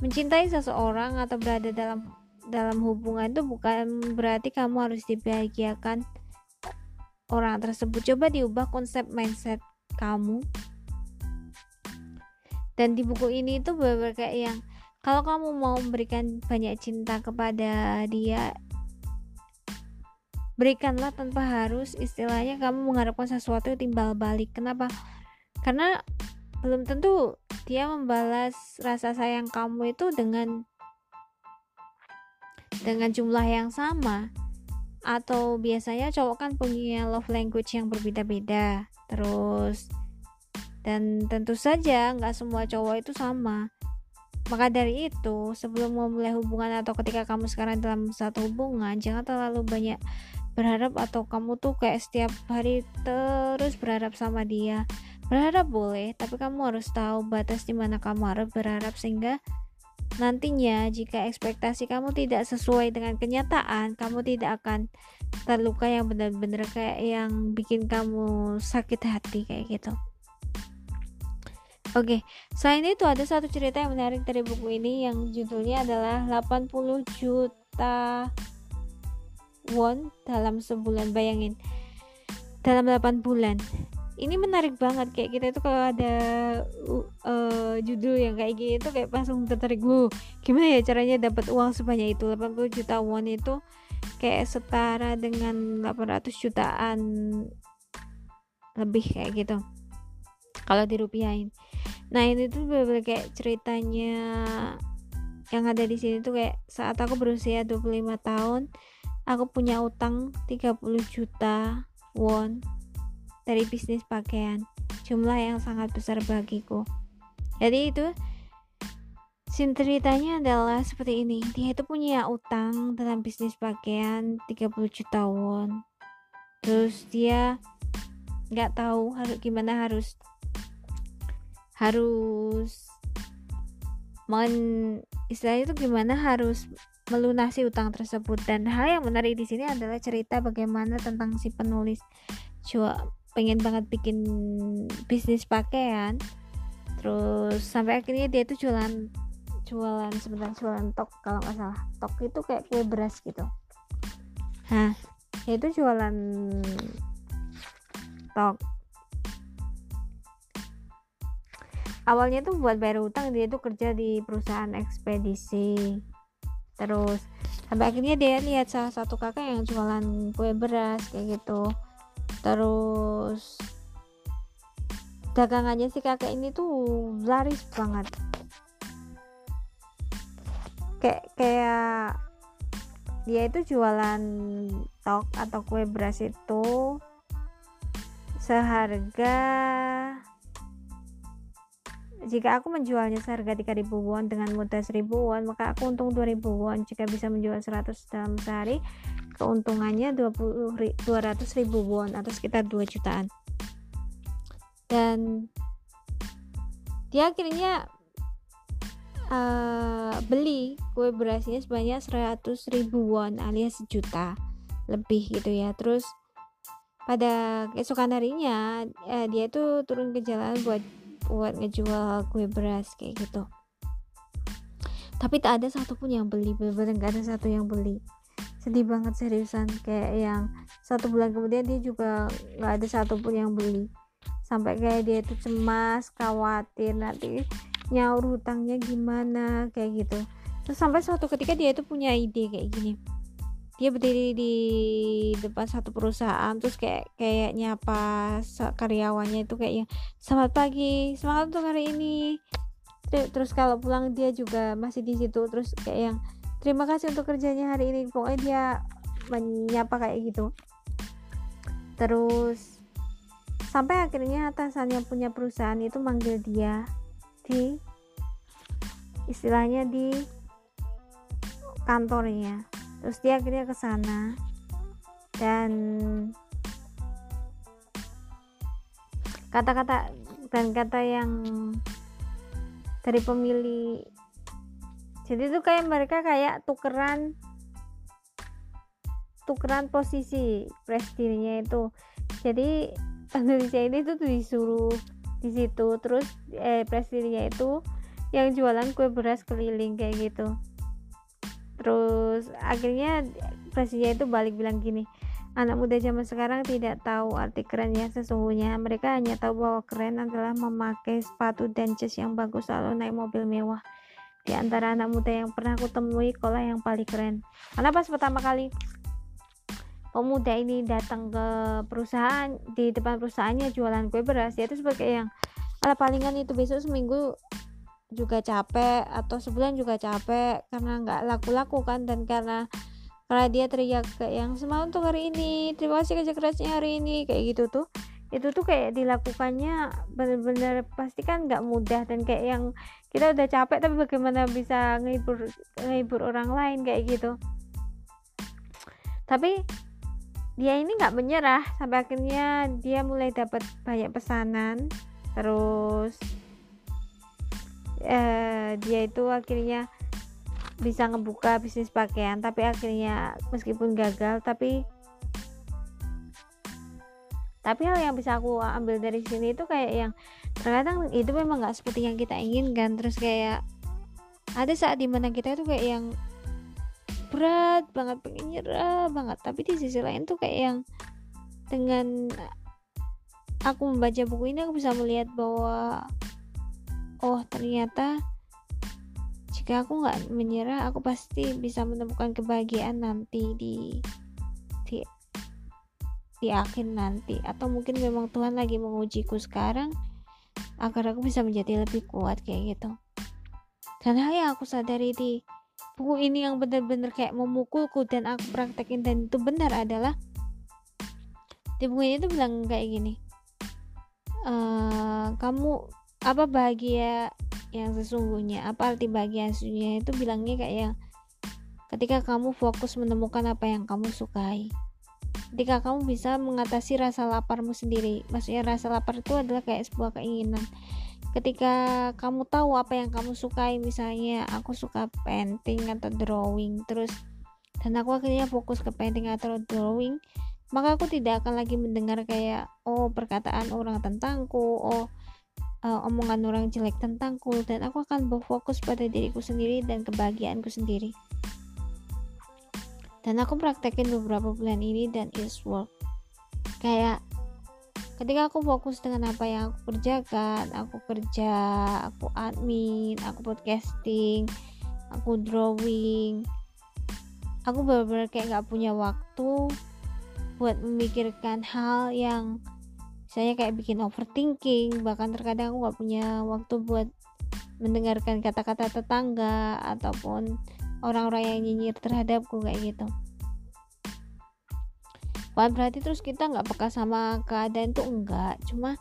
[SPEAKER 2] Mencintai seseorang atau berada dalam dalam hubungan itu bukan berarti kamu harus dibahagiakan orang tersebut. Coba diubah konsep mindset kamu. Dan di buku ini itu benar kayak yang kalau kamu mau memberikan banyak cinta kepada dia berikanlah tanpa harus istilahnya kamu mengharapkan sesuatu timbal balik. Kenapa? Karena belum tentu dia membalas rasa sayang kamu itu dengan dengan jumlah yang sama. Atau biasanya cowok kan punya love language yang berbeda-beda terus dan tentu saja nggak semua cowok itu sama. Maka dari itu sebelum memulai hubungan atau ketika kamu sekarang dalam satu hubungan jangan terlalu banyak berharap atau kamu tuh kayak setiap hari terus berharap sama dia berharap boleh tapi kamu harus tahu batas di mana kamu harus berharap sehingga nantinya jika ekspektasi kamu tidak sesuai dengan kenyataan kamu tidak akan terluka yang benar-benar kayak yang bikin kamu sakit hati kayak gitu Oke, okay. selain itu ada satu cerita yang menarik dari buku ini yang judulnya adalah 80 juta won dalam sebulan. Bayangin, dalam 8 bulan. Ini menarik banget kayak kita itu kalau ada uh, judul yang kayak gitu kayak langsung tertarik. Wow, gimana ya caranya dapat uang sebanyak itu? 80 juta won itu kayak setara dengan 800 jutaan lebih kayak gitu kalau dirupiahin nah ini tuh bener, -bener kayak ceritanya yang ada di sini tuh kayak saat aku berusia 25 tahun aku punya utang 30 juta won dari bisnis pakaian jumlah yang sangat besar bagiku jadi itu ceritanya adalah seperti ini. Dia itu punya utang dalam bisnis pakaian 30 juta won. Terus dia nggak tahu harus gimana harus harus men istilahnya itu gimana harus melunasi utang tersebut dan hal yang menarik di sini adalah cerita bagaimana tentang si penulis pengen banget bikin bisnis pakaian. Terus sampai akhirnya dia itu jualan jualan sebentar jualan tok kalau nggak salah. Tok itu kayak kue beras gitu. Nah itu jualan tok. Awalnya tuh buat bayar utang dia tuh kerja di perusahaan ekspedisi. Terus sampai akhirnya dia lihat salah satu kakak yang jualan kue beras kayak gitu terus dagangannya si kakak ini tuh laris banget. Kayak kayak dia itu jualan tok atau kue beras itu seharga jika aku menjualnya seharga 3000 won dengan mudah 1000 won maka aku untung 2000 won. Jika bisa menjual 100 dalam sehari keuntungannya 20 200 ribu won atau sekitar 2 jutaan. Dan dia akhirnya uh, beli kue berasnya sebanyak 100 ribu won alias sejuta lebih gitu ya. Terus pada keesokan harinya uh, dia tuh turun ke jalan buat buat ngejual kue beras kayak gitu. Tapi tak ada satupun yang beli bener-bener gak ada satu yang beli sedih banget seriusan kayak yang satu bulan kemudian dia juga nggak ada satupun yang beli. Sampai kayak dia itu cemas khawatir nanti nyaur hutangnya gimana kayak gitu. Terus sampai suatu ketika dia itu punya ide kayak gini. Dia berdiri di depan satu perusahaan terus kayak kayak nyapa karyawannya itu kayak yang selamat pagi semangat untuk hari ini. Terus kalau pulang dia juga masih di situ terus kayak yang terima kasih untuk kerjanya hari ini. Pokoknya dia menyapa kayak gitu. Terus sampai akhirnya atasannya punya perusahaan itu manggil dia di istilahnya di kantornya. Terus dia akhirnya ke sana. Dan kata-kata dan kata yang dari pemilih jadi itu kayak mereka kayak tukeran tukeran posisi presidennya itu. Jadi Indonesia ini tuh disuruh di situ terus eh presidennya itu yang jualan kue beras keliling kayak gitu. Terus akhirnya presidennya itu balik bilang gini anak muda zaman sekarang tidak tahu arti keren yang sesungguhnya mereka hanya tahu bahwa keren adalah memakai sepatu dan jas yang bagus lalu naik mobil mewah di antara anak muda yang pernah aku temui kola yang paling keren. Karena pas pertama kali pemuda ini datang ke perusahaan di depan perusahaannya jualan kue beras ya itu sebagai yang ala palingan itu besok seminggu juga capek atau sebulan juga capek karena nggak laku-laku kan dan karena karena dia teriak kayak yang semangat untuk hari ini terima kasih kerja kerasnya hari ini kayak gitu tuh itu tuh kayak dilakukannya bener-bener pasti kan nggak mudah dan kayak yang kita udah capek tapi bagaimana bisa ngehibur ngehibur orang lain kayak gitu. Tapi dia ini nggak menyerah. Sampai akhirnya dia mulai dapat banyak pesanan. Terus eh, dia itu akhirnya bisa ngebuka bisnis pakaian. Tapi akhirnya meskipun gagal tapi tapi hal yang bisa aku ambil dari sini itu kayak yang terkadang itu memang nggak seperti yang kita inginkan. Terus kayak ada saat di mana kita itu kayak yang berat banget pengen nyerah banget. Tapi di sisi lain tuh kayak yang dengan aku membaca buku ini aku bisa melihat bahwa oh ternyata jika aku nggak menyerah aku pasti bisa menemukan kebahagiaan nanti di di akhir nanti. Atau mungkin memang Tuhan lagi mengujiku sekarang agar aku bisa menjadi lebih kuat kayak gitu. Dan hal yang aku sadari di buku ini yang benar-benar kayak memukulku dan aku praktekin dan itu benar adalah di buku ini tuh bilang kayak gini e, kamu apa bahagia yang sesungguhnya? Apa arti bahagia sesungguhnya? Itu bilangnya kayak yang ketika kamu fokus menemukan apa yang kamu sukai ketika kamu bisa mengatasi rasa laparmu sendiri. Maksudnya rasa lapar itu adalah kayak sebuah keinginan. Ketika kamu tahu apa yang kamu sukai misalnya aku suka painting atau drawing terus dan aku akhirnya fokus ke painting atau drawing maka aku tidak akan lagi mendengar kayak oh perkataan orang tentangku oh uh, omongan orang jelek tentangku. Dan aku akan berfokus pada diriku sendiri dan kebahagiaanku sendiri dan aku praktekin beberapa bulan ini dan it's work. Kayak ketika aku fokus dengan apa yang aku kerjakan aku kerja aku admin aku podcasting aku drawing aku benar-benar kayak nggak punya waktu buat memikirkan hal yang saya kayak bikin overthinking. Bahkan terkadang aku nggak punya waktu buat mendengarkan kata-kata tetangga ataupun orang-orang yang nyinyir terhadapku kayak gitu. Bukan berarti terus kita nggak peka sama keadaan tuh? Enggak cuma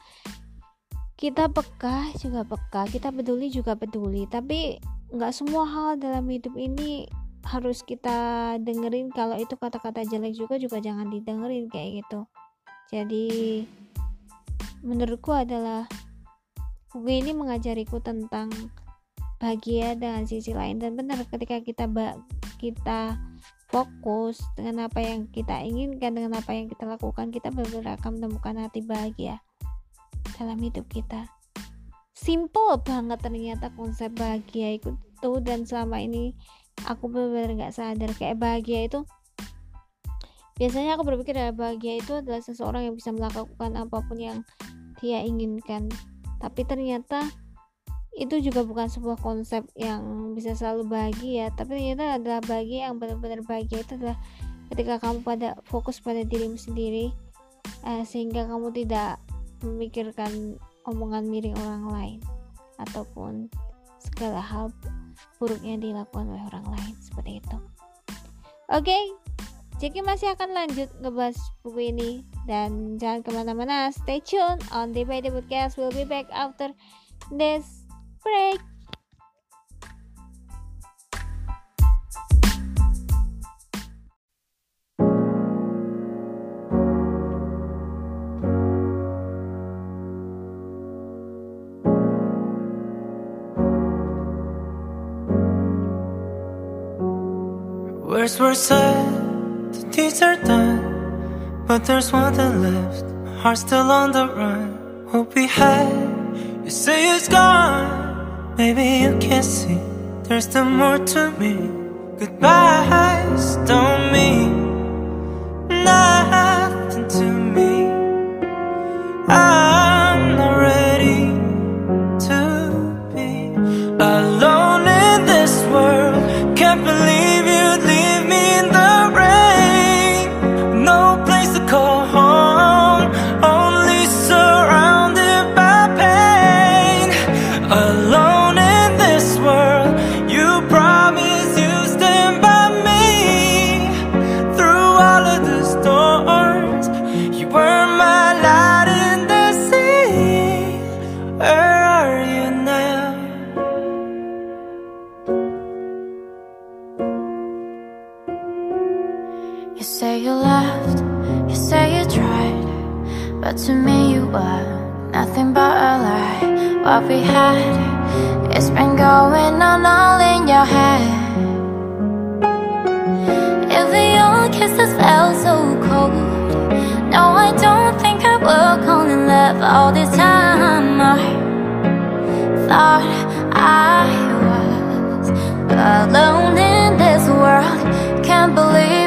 [SPEAKER 2] kita peka juga peka kita peduli juga peduli. Tapi nggak semua hal dalam hidup ini harus kita dengerin. Kalau itu kata-kata jelek juga juga jangan didengerin kayak gitu. Jadi menurutku adalah buku ini mengajariku tentang bahagia dengan sisi lain. Dan benar ketika kita kita fokus dengan apa yang kita inginkan dengan apa yang kita lakukan kita benar-benar akan menemukan hati bahagia dalam hidup kita. Simple banget ternyata konsep bahagia itu dan selama ini aku benar-benar nggak sadar kayak bahagia itu biasanya aku berpikir adalah bahagia itu adalah seseorang yang bisa melakukan apa pun yang dia inginkan. Tapi ternyata itu juga bukan sebuah konsep yang bisa selalu bahagia tapi ternyata adalah bahagia yang benar-benar bahagia itu adalah ketika kamu pada fokus pada dirimu sendiri eh, sehingga kamu tidak memikirkan omongan miring orang lain ataupun segala hal buruk yang dilakukan oleh orang lain seperti itu. Oke okay, Jeki masih akan lanjut ngebahas buku ini. Dan jangan ke mana-mana stay tune on the by the podcast. We'll be back after this break
[SPEAKER 5] Words were said, the deeds are done, but there's one that left. Heart still on the run. Hope we had. You say it's gone, maybe you can't see. There's still more to me. Goodbyes don't mean nothing to me. I'm all
[SPEAKER 6] this time. I thought I was
[SPEAKER 5] alone in this world. Can't believe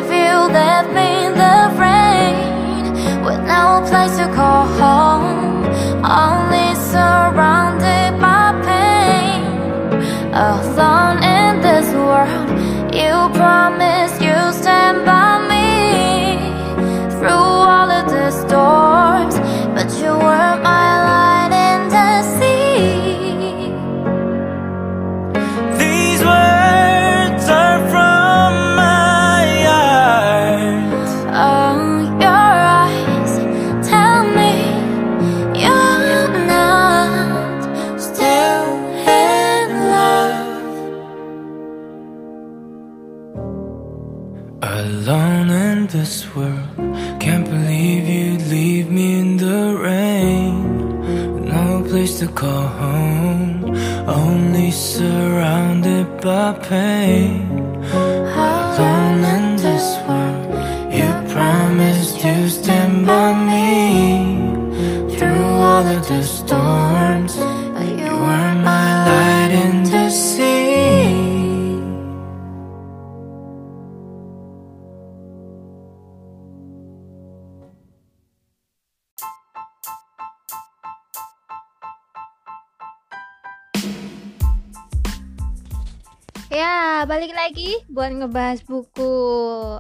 [SPEAKER 2] lagi buat ngebahas buku.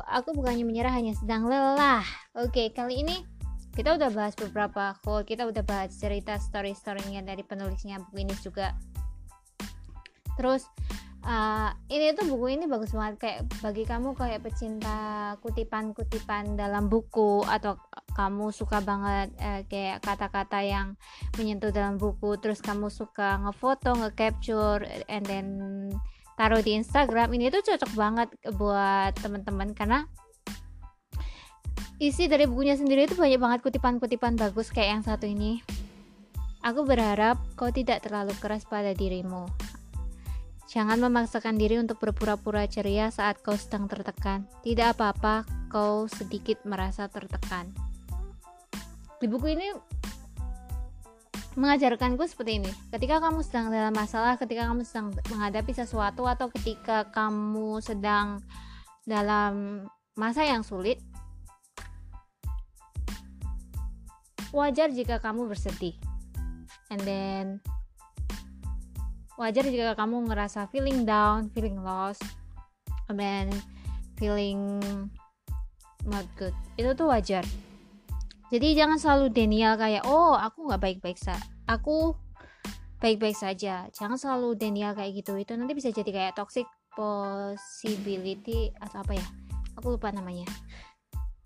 [SPEAKER 2] Aku bukannya menyerah, hanya sedang lelah. Oke, kali ini kita udah bahas beberapa quote Kita udah bahas cerita story-storynya dari penulisnya buku ini juga. Terus, uh, ini tuh buku ini bagus banget. Kayak bagi kamu kayak pecinta kutipan-kutipan dalam buku Atau kamu suka banget uh, kayak kata-kata yang menyentuh dalam buku terus kamu suka ngefoto nge-capture and then taruh di Instagram ini tuh cocok banget buat teman-teman karena isi dari bukunya sendiri itu banyak banget kutipan-kutipan bagus kayak yang satu ini Aku berharap kau tidak terlalu keras pada dirimu. Jangan memaksakan diri untuk berpura-pura ceria saat kau sedang tertekan. Tidak apa-apa, kau sedikit merasa tertekan. Di buku ini mengajarkanku seperti ini. Ketika kamu sedang dalam masalah, ketika kamu sedang menghadapi sesuatu atau ketika kamu sedang dalam masa yang sulit, wajar jika kamu bersedih and then wajar jika kamu ngerasa feeling down, feeling lost, and then feeling not good. Itu tuh wajar. Jadi jangan selalu denial kayak oh aku nggak baik-baik sa, aku baik-baik saja. Jangan selalu denial kayak gitu. Itu nanti bisa jadi kayak toxic possibility atau apa ya? Aku lupa namanya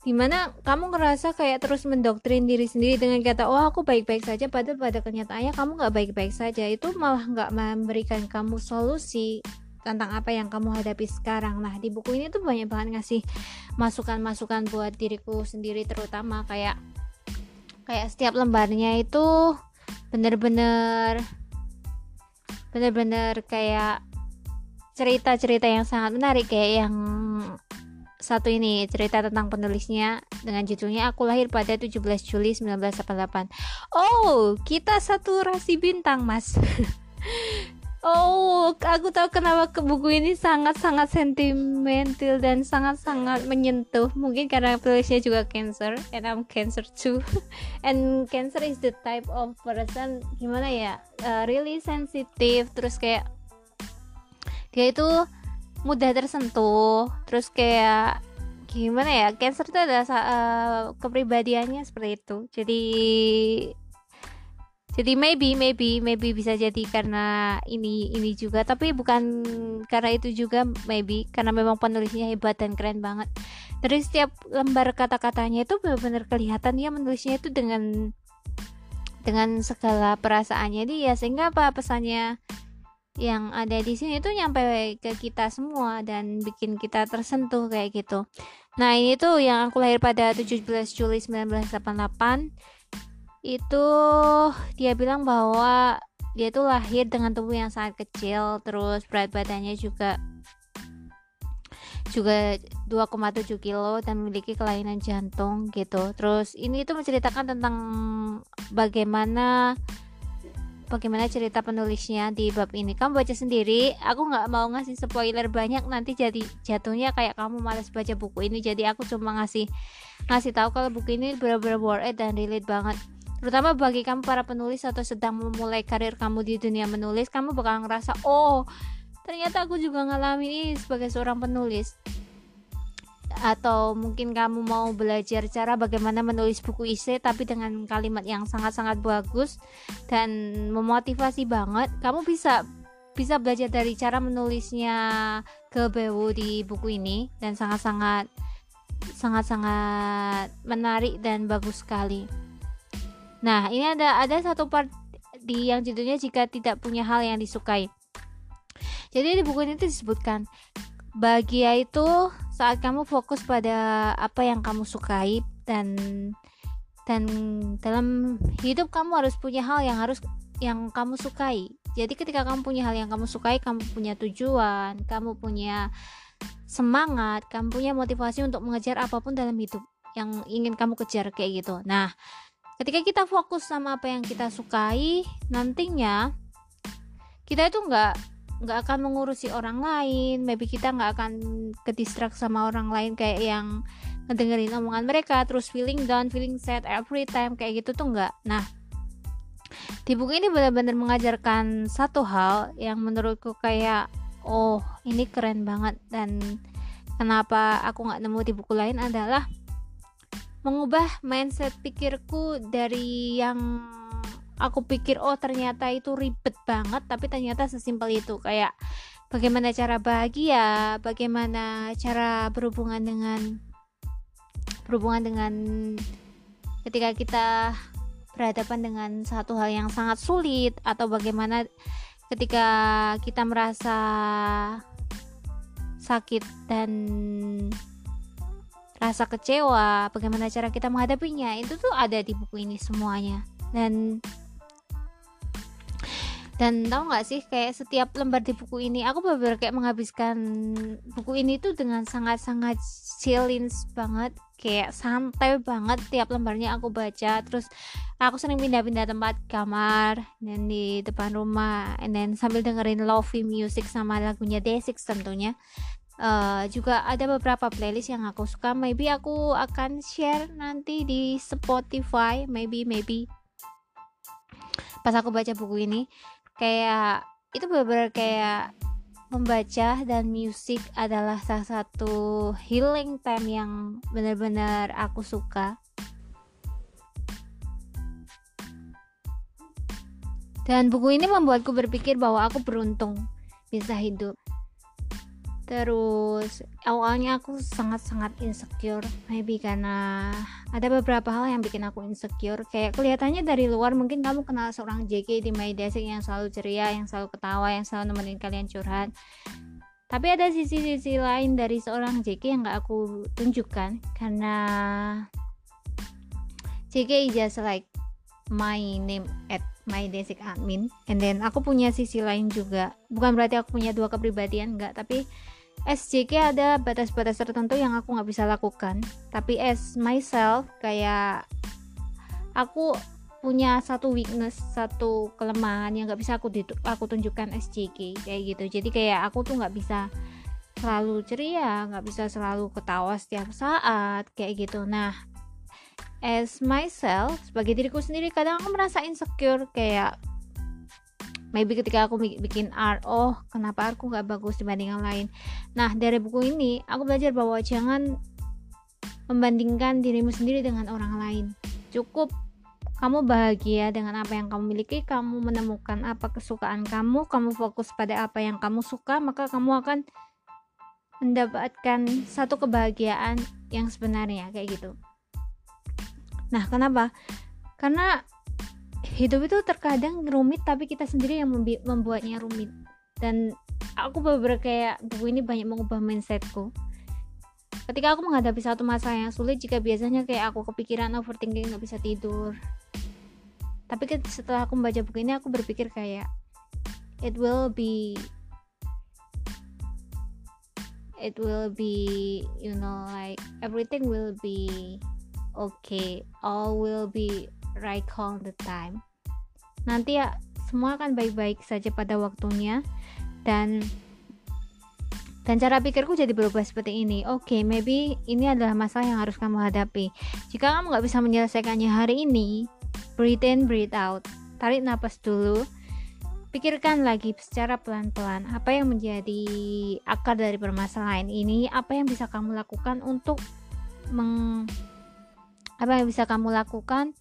[SPEAKER 2] di mana kamu ngerasa kayak terus mendoktrin diri sendiri dengan kata oh aku baik-baik saja padahal pada kenyataannya kamu nggak baik-baik saja itu malah nggak memberikan kamu solusi tentang apa yang kamu hadapi sekarang nah di buku ini tuh banyak banget ngasih masukan-masukan buat diriku sendiri terutama kayak kayak setiap lembarnya itu bener-bener bener-bener kayak cerita-cerita yang sangat menarik kayak yang satu ini cerita tentang penulisnya dengan judulnya Aku Lahir pada 17 Juli 1988. Oh, kita satu rasi bintang, Mas. oh, aku tahu kenapa ke buku ini sangat-sangat sentimental dan sangat-sangat menyentuh. Mungkin karena penulisnya juga Cancer, and I'm Cancer too. and Cancer is the type of person gimana ya, uh, really sensitive, terus kayak dia itu mudah tersentuh terus kayak gimana ya cancer itu ada uh, kepribadiannya seperti itu jadi jadi maybe maybe maybe bisa jadi karena ini ini juga. Tapi bukan karena itu juga maybe. Karena memang penulisnya hebat dan keren banget. Dari setiap lembar kata-katanya itu benar-benar kelihatan. Dia menulisnya itu dengan dengan segala perasaannya dia. Sehingga apa pesannya yang ada di sini tuh nyampe ke kita semua dan bikin kita tersentuh kayak gitu. Nah, ini tuh yang aku lahir pada 17 Juli 1988 itu dia bilang bahwa dia tuh lahir dengan tubuh yang sangat kecil, terus berat badannya juga juga 2,7 kilo dan memiliki kelainan jantung gitu. Terus ini tuh menceritakan tentang bagaimana bagaimana cerita penulisnya di bab ini. Kamu baca sendiri aku nggak mau ngasih spoiler banyak nanti jadi jatuhnya kayak kamu males baca buku ini. Jadi aku cuma ngasih ngasih tahu kalau buku ini benar-benar worth it dan relate banget terutama bagi kamu para penulis atau sedang memulai karir kamu di dunia menulis kamu bakal ngerasa oh ternyata aku juga ngalamin ini sebagai seorang penulis atau mungkin kamu mau belajar cara bagaimana menulis buku isi tapi dengan kalimat yang sangat-sangat bagus dan memotivasi banget kamu bisa bisa belajar dari cara menulisnya ke Bewu di buku ini dan sangat-sangat sangat-sangat menarik dan bagus sekali. Nah, ini ada ada satu part di yang judulnya jika tidak punya hal yang disukai. Jadi di buku ini disebutkan bahagia itu saat kamu fokus pada apa yang kamu sukai dan dan dalam hidup kamu harus punya hal yang harus yang kamu sukai. Jadi ketika kamu punya hal yang kamu sukai, kamu punya tujuan, kamu punya semangat, kamu punya motivasi untuk mengejar apa pun dalam hidup yang ingin kamu kejar kayak gitu. Nah, ketika kita fokus sama apa yang kita sukai, nantinya kita itu nggak nggak akan mengurusi orang lain. Maybe kita nggak akan kedistrak sama orang lain kayak yang ngedengerin omongan mereka terus feeling down feeling sad every time kayak gitu tuh nggak. Nah di buku ini benar-benar mengajarkan satu hal yang menurutku kayak oh ini keren banget. Dan kenapa aku nggak nemu di buku lain adalah mengubah mindset pikirku dari yang aku pikir oh ternyata itu ribet banget tapi ternyata sesimpel itu. Kayak bagaimana cara bahagia bagaimana cara berhubungan dengan berhubungan dengan ketika kita berhadapan dengan satu hal yang sangat sulit atau bagaimana ketika kita merasa sakit dan rasa kecewa, bagaimana cara kita menghadapinya, itu tuh ada di buku ini semuanya. Dan dan tahu nggak sih kayak setiap lembar di buku ini aku benar-benar kayak menghabiskan buku ini tuh dengan sangat-sangat chillins banget kayak santai banget tiap lembarnya aku baca terus aku sering pindah-pindah tempat kamar dan di depan rumah then sambil dengerin lofi music sama lagunya Desix tentunya uh, juga ada beberapa playlist yang aku suka. Maybe aku akan share nanti di Spotify. Maybe maybe. Pas aku baca buku ini kayak itu benar-benar kayak membaca dan musik adalah salah satu healing time yang benar-benar aku suka. Dan buku ini membuatku berpikir bahwa aku beruntung bisa hidup Terus awalnya aku sangat-sangat insecure, maybe karena ada beberapa hal yang bikin aku insecure. Kayak kelihatannya dari luar mungkin kamu kenal seorang JK di My Desik yang selalu ceria, yang selalu ketawa, yang selalu nemenin kalian curhat. Tapi ada sisi-sisi lain dari seorang JK yang gak aku tunjukkan karena JK just like my name at my basic admin and then aku punya sisi lain juga bukan berarti aku punya dua kepribadian enggak tapi SJK ada batas-batas tertentu yang aku nggak bisa lakukan. Tapi as myself kayak aku punya satu weakness satu kelemahan yang nggak bisa aku aku tunjukkan SJK kayak gitu. Jadi kayak aku tuh nggak bisa selalu ceria nggak bisa selalu ketawa setiap saat kayak gitu. Nah as myself sebagai diriku sendiri kadang aku merasa insecure kayak maybe ketika aku bikin art oh kenapa aku nggak bagus dibanding yang lain nah dari buku ini aku belajar bahwa jangan membandingkan dirimu sendiri dengan orang lain cukup kamu bahagia dengan apa yang kamu miliki, kamu menemukan apa kesukaan kamu, kamu fokus pada apa yang kamu suka, maka kamu akan mendapatkan satu kebahagiaan yang sebenarnya kayak gitu. Nah, kenapa? Karena hidup itu terkadang rumit tapi kita sendiri yang membuatnya rumit. Dan aku beberapa kayak buku ini banyak mengubah mindsetku. Ketika aku menghadapi satu masalah yang sulit jika biasanya kayak aku kepikiran overthinking nggak bisa tidur. Tapi setelah aku membaca buku ini aku berpikir kayak it will be it will be you know like everything will be okay. All will be right all the time. Nanti ya semua akan baik-baik saja pada waktunya. Dan dan cara pikirku jadi berubah seperti ini. Oke okay, maybe ini adalah masalah yang harus kamu hadapi. Jika kamu nggak bisa menyelesaikannya hari ini breathe in breathe out. Tarik nafas dulu. Pikirkan lagi secara pelan-pelan apa yang menjadi akar dari permasalahan ini apa yang bisa kamu lakukan untuk meng apa yang bisa kamu lakukan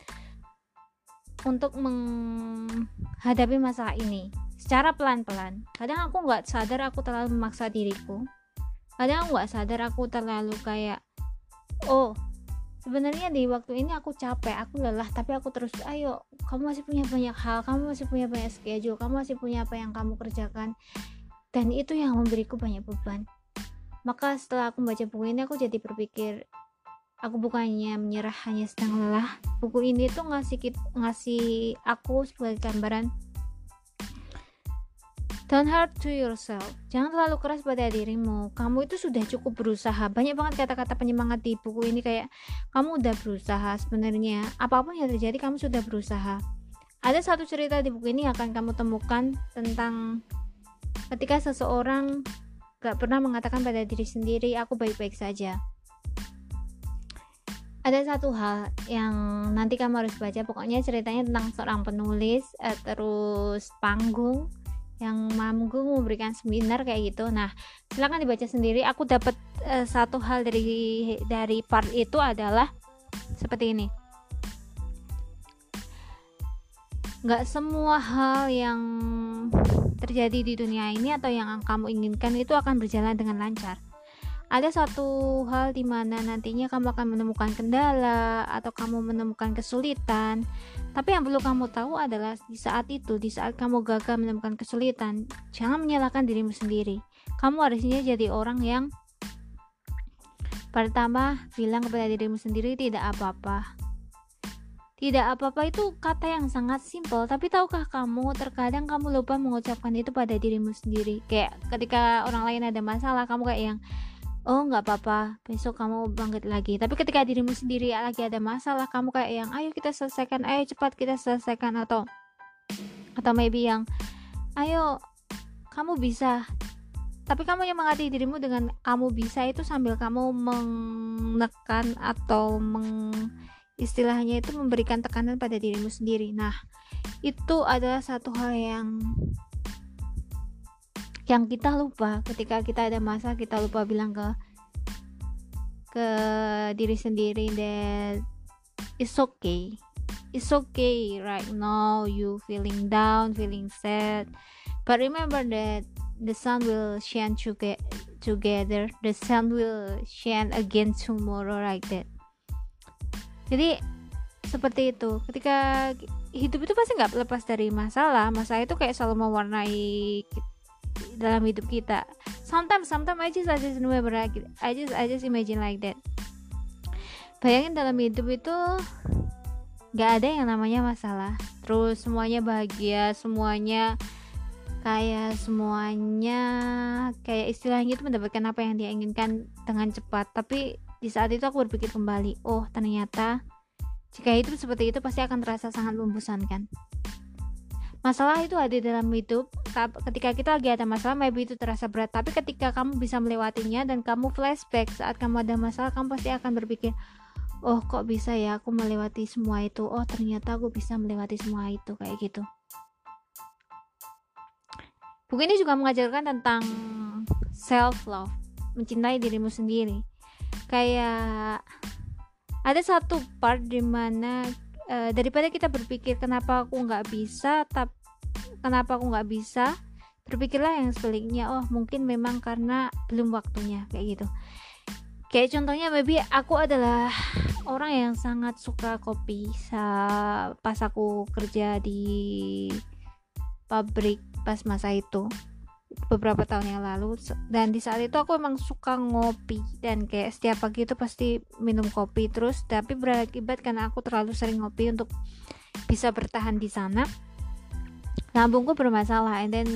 [SPEAKER 2] untuk menghadapi masalah ini secara pelan-pelan. Kadang aku nggak sadar aku terlalu memaksa diriku. Kadang aku nggak sadar aku terlalu kayak, oh sebenarnya di waktu ini aku capek, aku lelah, tapi aku terus, ayo, kamu masih punya banyak hal, kamu masih punya banyak schedule, kamu masih punya apa yang kamu kerjakan, dan itu yang memberiku banyak beban. Maka setelah aku baca buku ini, aku jadi berpikir, aku bukannya menyerah hanya sedang lelah buku ini tuh ngasih ngasih aku sebagai gambaran Don't hurt to yourself. Jangan terlalu keras pada dirimu. Kamu itu sudah cukup berusaha. Banyak banget kata-kata penyemangat di buku ini kayak kamu udah berusaha sebenarnya. Apa pun yang terjadi kamu sudah berusaha. Ada satu cerita di buku ini akan kamu temukan tentang ketika seseorang gak pernah mengatakan pada diri sendiri aku baik-baik saja ada satu hal yang nanti kamu harus baca pokoknya ceritanya tentang seorang penulis uh, terus panggung yang manggung memberikan seminar kayak gitu. Nah silahkan dibaca sendiri. Aku dapat uh, satu hal dari dari part itu adalah seperti ini. Nggak semua hal yang terjadi di dunia ini atau yang kamu inginkan itu akan berjalan dengan lancar ada satu hal di mana nantinya kamu akan menemukan kendala atau kamu menemukan kesulitan. Tapi yang perlu kamu tahu adalah di saat itu di saat kamu gagal menemukan kesulitan jangan menyalahkan dirimu sendiri. Kamu harusnya jadi orang yang pertama bilang kepada dirimu sendiri tidak apa-apa. Tidak apa-apa itu kata yang sangat simpel, tapi tahukah kamu terkadang kamu lupa mengucapkan itu pada dirimu sendiri. Kayak ketika orang lain ada masalah, kamu kayak yang oh nggak apa-apa. Besok kamu bangkit lagi. Tapi ketika dirimu sendiri lagi ada masalah kamu kayak yang ayo kita selesaikan ayo cepat kita selesaikan atau atau maybe yang ayo kamu bisa. Tapi kamu mengerti dirimu dengan kamu bisa itu sambil kamu menekan atau meng istilahnya itu memberikan tekanan pada dirimu sendiri. Nah itu adalah satu hal yang yang kita lupa ketika kita ada masa kita lupa bilang ke ke diri sendiri that it's okay. It's okay right now you feeling down feeling sad. But remember that the sun will shine together. The sun will shine again tomorrow like that. Jadi seperti itu. Ketika hidup itu pasti nggak lepas dari masalah. Masalah itu kayak selalu mewarnai dalam hidup kita. Sometimes sometimes I just I just remember I just I just imagine like that. Bayangin dalam hidup itu gak ada yang namanya masalah. Terus semuanya bahagia semuanya kayak semuanya kayak istilahnya itu mendapatkan apa yang dia inginkan dengan cepat. Tapi di saat itu aku berpikir kembali oh ternyata jika itu seperti itu pasti akan terasa sangat membosankan masalah itu ada dalam hidup. Ketika kita lagi ada masalah maybe itu terasa berat. Tapi ketika kamu bisa melewatinya dan kamu flashback saat kamu ada masalah kamu pasti akan berpikir oh kok bisa ya aku melewati semua itu? Oh ternyata aku bisa melewati semua itu kayak gitu. Buku ini juga mengajarkan tentang self love mencintai dirimu sendiri. Kayak ada satu part di mana uh, daripada kita berpikir kenapa aku nggak bisa tapi kenapa aku nggak bisa? Berpikirlah yang sebaliknya oh mungkin memang karena belum waktunya kayak gitu. Kayak contohnya maybe aku adalah orang yang sangat suka kopi sa pas aku kerja di pabrik pas masa itu beberapa tahun yang lalu. Dan di saat itu aku emang suka ngopi. Dan kayak setiap pagi itu pasti minum kopi terus. Tapi berakibat karena aku terlalu sering ngopi untuk bisa bertahan di sana. Lambungku bermasalah. And then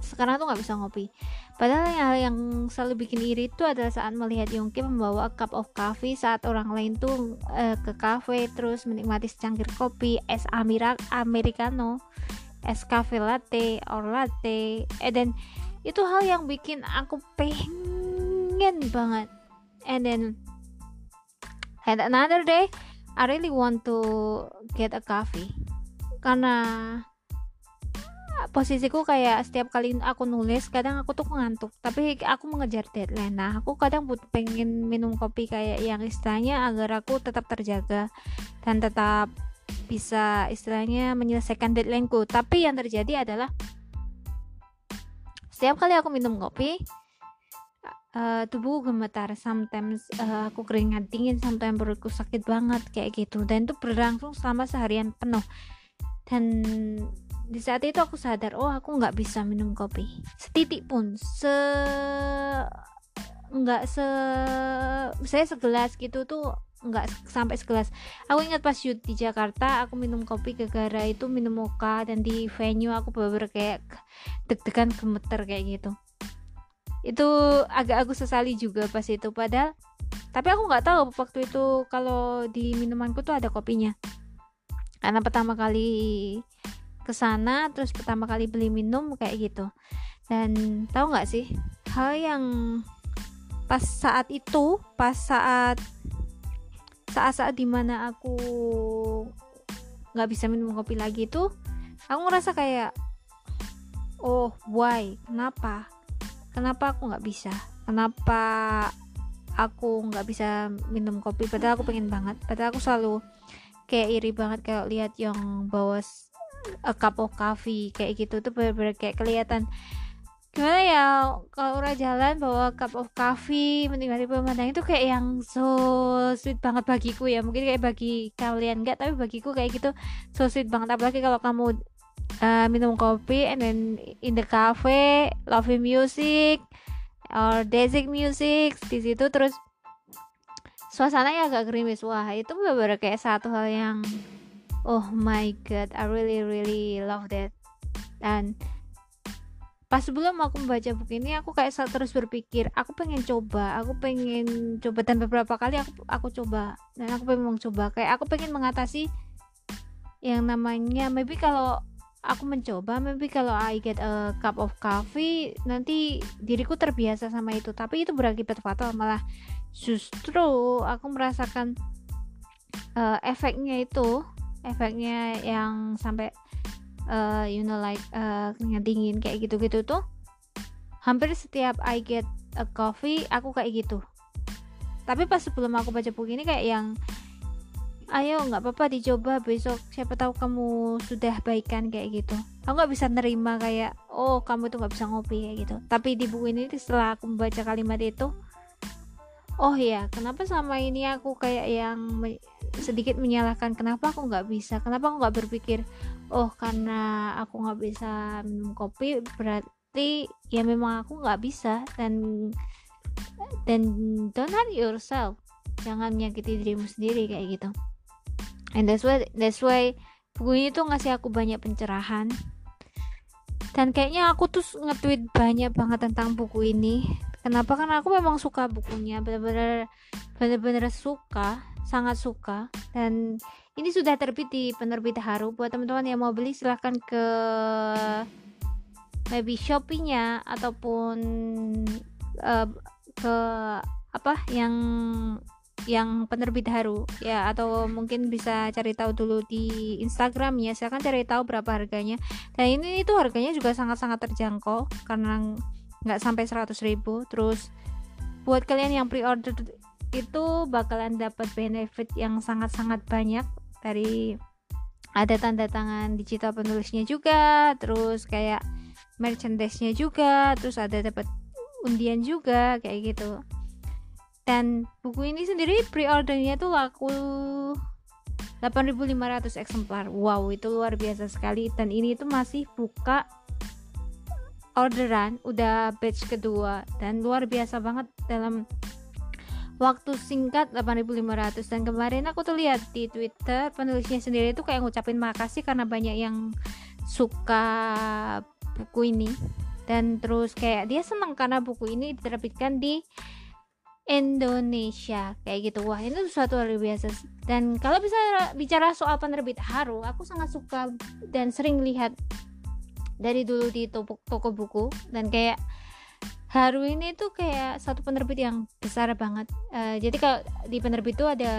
[SPEAKER 2] sekarang tuh nggak bisa ngopi. Padahal yang yang selalu bikin iri itu adalah saat melihat Yongki membawa cup of coffee saat orang lain tuh uh, ke cafe terus menikmati secangkir kopi es amira americano es cafe latte or latte. And then itu hal yang bikin aku pengen banget. And then and another day I really want to get a coffee. Karena posisiku kayak setiap kali aku nulis kadang aku tuh ngantuk. Tapi aku mengejar deadline. Nah aku kadang pengen minum kopi kayak yang istilahnya agar aku tetap terjaga dan tetap bisa istilahnya menyelesaikan deadlineku. Tapi yang terjadi adalah setiap kali aku minum kopi uh, tubuhku gemetar. Sometimes uh, aku keringat dingin sometimes perutku sakit banget kayak gitu. Dan itu berlangsung selama seharian penuh. Dan di saat itu aku sadar oh aku nggak bisa minum kopi. Setitik pun se nggak se saya segelas gitu tuh nggak sampai segelas aku ingat pas shoot di Jakarta aku minum kopi gara-gara itu minum mocha dan di venue aku bener-bener kayak deg-degan gemeter kayak gitu. Itu agak aku sesali juga pas itu padahal tapi aku nggak tahu waktu itu kalau di minumanku tuh ada kopinya. Karena pertama kali ke sana terus pertama kali beli minum kayak gitu. Dan tahu nggak sih hal yang pas saat itu pas saat saat-saat di mana aku nggak bisa minum kopi lagi tuh aku ngerasa kayak oh why? Kenapa? Kenapa aku nggak bisa? Kenapa aku nggak bisa minum kopi? Padahal aku pengen banget. Padahal aku selalu kayak iri banget kalau lihat yang bawa a cup of coffee kayak gitu tuh bener-bener kayak kelihatan gimana ya kalau orang jalan bawa cup of coffee menikmati pemandangan itu kayak yang so sweet banget bagiku ya. Mungkin kayak bagi kalian enggak tapi bagiku kayak gitu so sweet banget. Apalagi kalau kamu uh, minum kopi and then in the cafe loving music or dancing music di situ terus suasananya agak gerimis. Wah itu benar-benar kayak satu hal yang oh my god I really really love that. Dan pas sebelum aku membaca buku ini aku kayak terus berpikir aku pengen coba aku pengen coba dan beberapa kali aku aku coba dan aku pengen mencoba. Kayak aku pengen mengatasi yang namanya maybe kalau aku mencoba maybe kalau I get a cup of coffee nanti diriku terbiasa sama itu. Tapi itu berakibat fatal malah justru aku merasakan uh, efeknya itu efeknya yang sampai uh, you know like uh, keringat dingin kayak gitu-gitu tuh hampir setiap I get a coffee aku kayak gitu. Tapi pas sebelum aku baca buku ini kayak yang ayo nggak apa-apa dicoba besok. Siapa tahu kamu sudah baikan kayak gitu. Aku nggak bisa nerima kayak oh kamu tuh nggak bisa ngopi kayak gitu. Tapi di buku ini setelah aku membaca kalimat itu oh ya kenapa sama ini aku kayak yang sedikit menyalahkan kenapa aku nggak bisa? Kenapa aku nggak berpikir oh karena aku nggak bisa minum kopi berarti ya memang aku nggak bisa. Dan dan don't hurt yourself. Jangan menyakiti dirimu sendiri kayak gitu. And that's why that's why buku ini tuh ngasih aku banyak pencerahan. Dan kayaknya aku tuh nge-tweet banyak banget tentang buku ini kenapa? Karena aku memang suka bukunya bener-bener bener-bener suka sangat suka. Dan ini sudah terbit di penerbit Haru. Buat teman-teman yang mau beli silahkan ke maybe Shopee-nya ataupun uh, ke apa yang yang penerbit Haru. Ya atau mungkin bisa cari tahu dulu di Instagram ya silahkan cari tahu berapa harganya. Dan ini itu harganya juga sangat-sangat terjangkau karena nggak sampai 100 ribu. Terus buat kalian yang pre-order itu bakalan dapat benefit yang sangat-sangat banyak dari ada tanda tangan digital penulisnya juga terus kayak merchandise-nya juga terus ada dapat undian juga kayak gitu. Dan buku ini sendiri pre-ordernya tuh laku 8500 eksemplar. Wow itu luar biasa sekali. Dan ini tuh masih buka orderan udah batch kedua dan luar biasa banget dalam waktu singkat 8500 dan kemarin aku tuh lihat di Twitter penulisnya sendiri tuh kayak ngucapin makasih karena banyak yang suka buku ini. Dan terus kayak dia senang karena buku ini diterbitkan di Indonesia kayak gitu. Wah itu sesuatu luar biasa. Dan kalau bisa bicara soal penerbit Haru aku sangat suka dan sering lihat dari dulu di toko, toko buku dan kayak Haru ini tuh kayak satu penerbit yang besar banget. Uh, jadi kalau di penerbit itu ada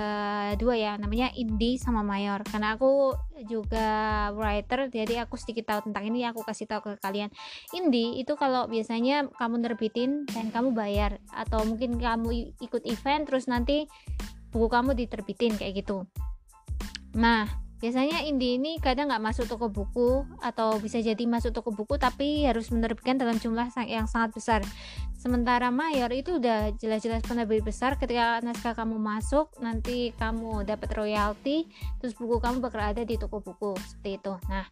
[SPEAKER 2] dua ya, namanya Indie sama Mayor. Karena aku juga writer, jadi aku sedikit tahu tentang ini. Aku kasih tahu ke kalian. Indie itu kalau biasanya kamu nerbitin dan kamu bayar, atau mungkin kamu ikut event, terus nanti buku kamu diterbitin kayak gitu. Nah, Biasanya indie ini kadang nggak masuk toko buku atau bisa jadi masuk toko buku tapi harus menerbitkan dalam jumlah yang sangat besar. Sementara mayor itu udah jelas-jelas penerbit besar ketika naskah kamu masuk nanti kamu dapat royalti terus buku kamu bakal ada di toko buku seperti itu. Nah,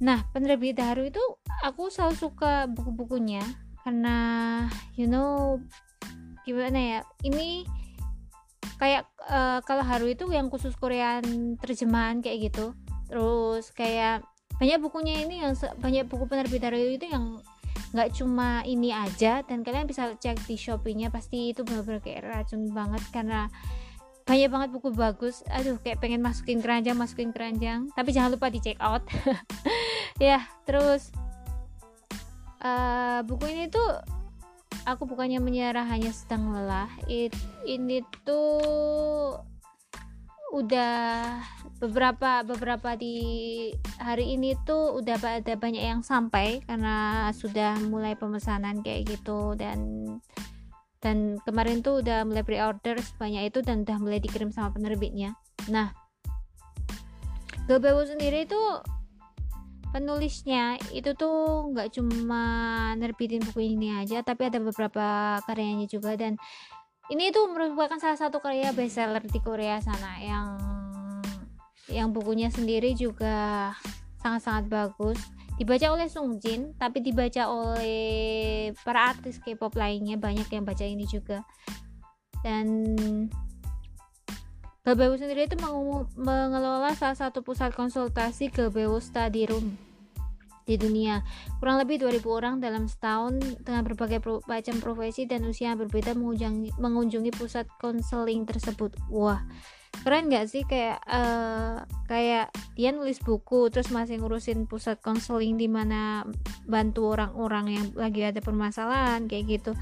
[SPEAKER 2] nah penerbit baru itu aku selalu suka buku-bukunya karena you know gimana ya ini kayak uh, kalau Haru itu yang khusus Korean terjemahan kayak gitu. Terus kayak banyak bukunya ini yang banyak buku penerbit Haru itu yang nggak cuma ini aja dan kalian bisa cek di Shopee-nya pasti itu benar-benar kayak racun banget karena banyak banget buku bagus. Aduh kayak pengen masukin keranjang masukin keranjang. Tapi jangan lupa di check out. Ya terus uh, buku ini tuh aku bukannya menyerah hanya sedang lelah. It, ini tuh udah beberapa beberapa di hari ini tuh udah ada banyak yang sampai karena sudah mulai pemesanan kayak gitu. Dan dan kemarin tuh udah mulai pre-order sebanyak itu dan udah mulai dikirim sama penerbitnya. Nah Gobewo sendiri itu penulisnya itu tuh nggak cuma nerbitin buku ini aja tapi ada beberapa karyanya juga. Dan ini tuh merupakan salah satu karya bestseller di Korea sana yang yang bukunya sendiri juga sangat-sangat bagus. Dibaca oleh Sung Jin tapi dibaca oleh para artis K-pop lainnya banyak yang baca ini juga. Dan Gabewu sendiri itu mengelola salah satu pusat konsultasi Gabewu Study Room di dunia. Kurang lebih 2000 orang dalam setahun dengan berbagai pro macam profesi dan usia yang berbeda mengunjungi, mengunjungi pusat konseling tersebut. Wah, keren gak sih kayak uh, kayak dia nulis buku terus masih ngurusin pusat konseling di mana bantu orang-orang yang lagi ada permasalahan kayak gitu.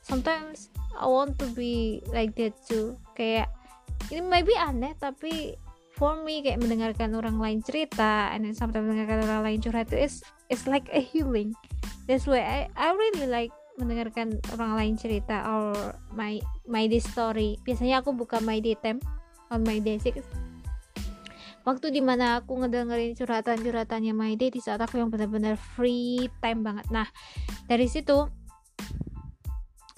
[SPEAKER 2] Sometimes I want to be like that too. Kayak ini maybe aneh tapi for me kayak mendengarkan orang lain cerita and then sometimes mendengarkan orang lain curhat itu is it's like a healing. That's why I I really like mendengarkan orang lain cerita or my my day story. Biasanya aku buka my day time on my day six. Waktu di mana aku ngedengerin curhatan-curhatannya my day di saat aku yang benar-benar free time banget. Nah dari situ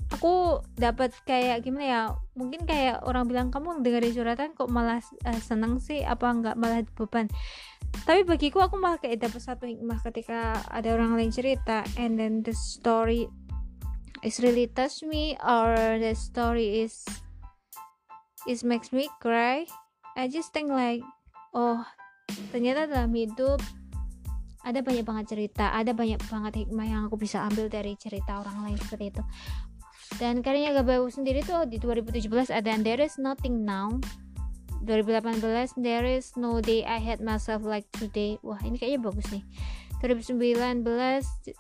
[SPEAKER 2] aku dapat kayak gimana ya mungkin kayak orang bilang kamu dengerin curhatan kok malah uh, seneng sih apa nggak malah beban? Tapi bagiku aku malah kayak dapat satu hikmah ketika ada orang lain cerita and then the story is really touch me or the story is is makes me cry. I just think like oh ternyata dalam hidup ada banyak banget cerita, ada banyak banget hikmah yang aku bisa ambil dari cerita orang lain seperti itu dan karyanya Gabawu sendiri tuh di 2017 ada There Is Nothing Now. 2018 There Is No Day I Had Myself Like Today. Wah ini kayaknya bagus nih. 2019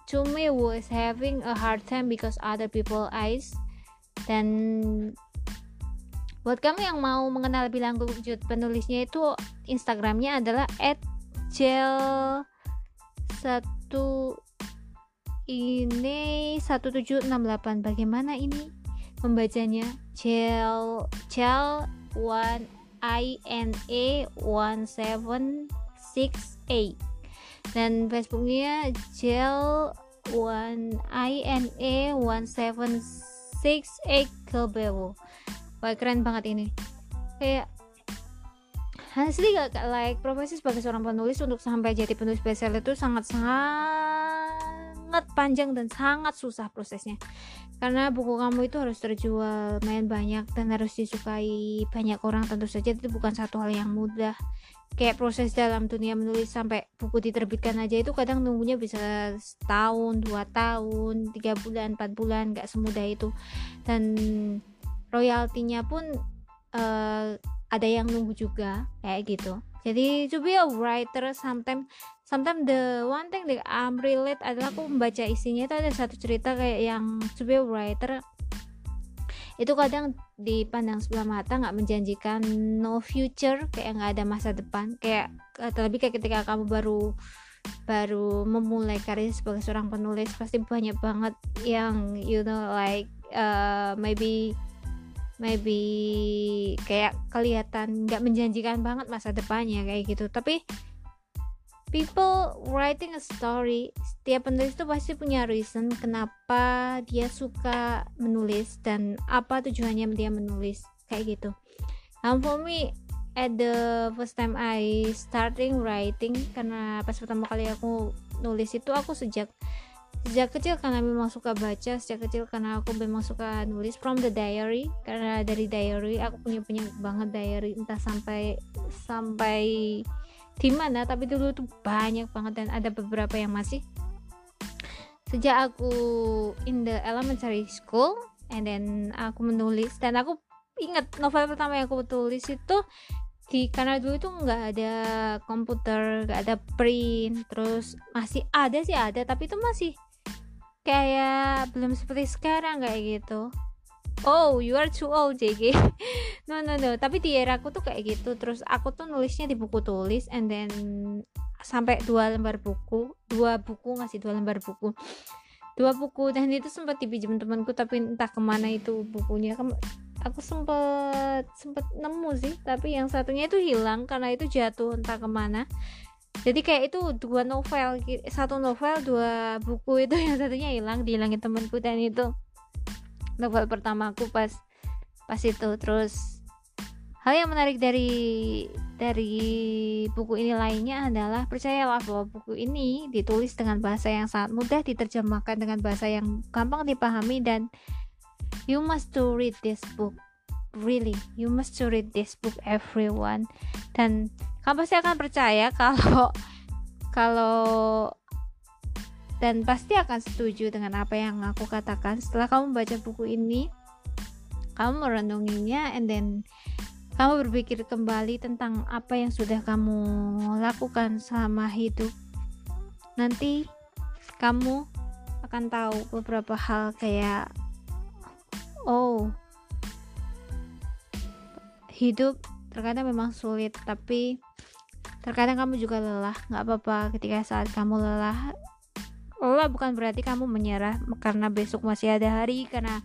[SPEAKER 2] To Me Was Having a Hard Time Because Other People Eyes. Dan buat kamu yang mau mengenal lebih lanjut penulisnya itu Instagramnya adalah @gel satu ini 1768 bagaimana ini? Membacanya? Cel Cel 1 I N A 1768 dan Facebooknya Cel 1 I N A 1768 Kelbewo wah keren banget ini. Kayak Honestly gak like profesi sebagai seorang penulis untuk sampai jadi penulis bestseller itu sangat-sangat sangat panjang dan sangat susah prosesnya. Karena buku kamu itu harus terjual main banyak dan harus disukai banyak orang tentu saja. Itu bukan satu hal yang mudah. Kayak proses dalam dunia menulis sampai buku diterbitkan aja itu kadang nunggunya bisa setahun dua tahun tiga bulan empat bulan gak semudah itu. Dan royaltinya pun uh, ada yang nunggu juga kayak gitu. Jadi to be a writer sometimes sometimes the one thing that I'm relate adalah aku membaca isinya itu ada satu cerita kayak yang a writer. Itu kadang dipandang sebelah mata nggak menjanjikan no future kayak nggak ada masa depan. Kayak terlebih kayak ketika kamu baru baru memulai karir sebagai seorang penulis pasti banyak banget yang you know like uh, maybe maybe kayak kelihatan nggak menjanjikan banget masa depannya kayak gitu. Tapi people writing a story setiap penulis itu pasti punya reason kenapa dia suka menulis dan apa tujuannya dia menulis kayak gitu. Um, for me at the first time I starting writing karena pas pertama kali aku nulis itu aku sejak sejak kecil karena memang suka baca sejak kecil karena aku memang suka nulis from the diary karena dari diary aku punya punya banget diary entah sampai sampai di mana? Tapi dulu tuh banyak banget dan ada beberapa yang masih. Sejak aku in the elementary school and then aku menulis. Dan aku ingat novel pertama yang aku tulis itu di karena dulu itu nggak ada komputer nggak ada print terus masih ada sih ada tapi itu masih kayak belum seperti sekarang kayak gitu oh you are too old JG no no no. Tapi di era aku tuh kayak gitu. Terus aku tuh nulisnya di buku tulis and then sampai dua lembar buku dua buku ngasih dua lembar buku. Dua buku dan itu sempat dipinjam temanku tapi entah ke mana itu bukunya. Aku sempet sempet nemu sih tapi yang satunya itu hilang karena itu jatuh entah ke mana. Jadi kayak itu dua novel satu novel dua buku itu yang satunya hilang dihilangin temanku dan itu novel pertamaku pas pas itu. Terus hal yang menarik dari dari buku ini lainnya adalah percayalah bahwa buku ini ditulis dengan bahasa yang sangat mudah diterjemahkan dengan bahasa yang gampang dipahami dan you must to read this book. Really you must to read this book everyone. Dan kamu pasti akan percaya kalau kalau dan pasti akan setuju dengan apa yang aku katakan setelah kamu baca buku ini. Kamu merenunginya and then kamu berpikir kembali tentang apa yang sudah kamu lakukan selama hidup. Nanti kamu akan tahu beberapa hal kayak oh hidup terkadang memang sulit tapi terkadang kamu juga lelah. Nggak apa-apa ketika saat kamu lelah lelah bukan berarti kamu menyerah karena besok masih ada hari karena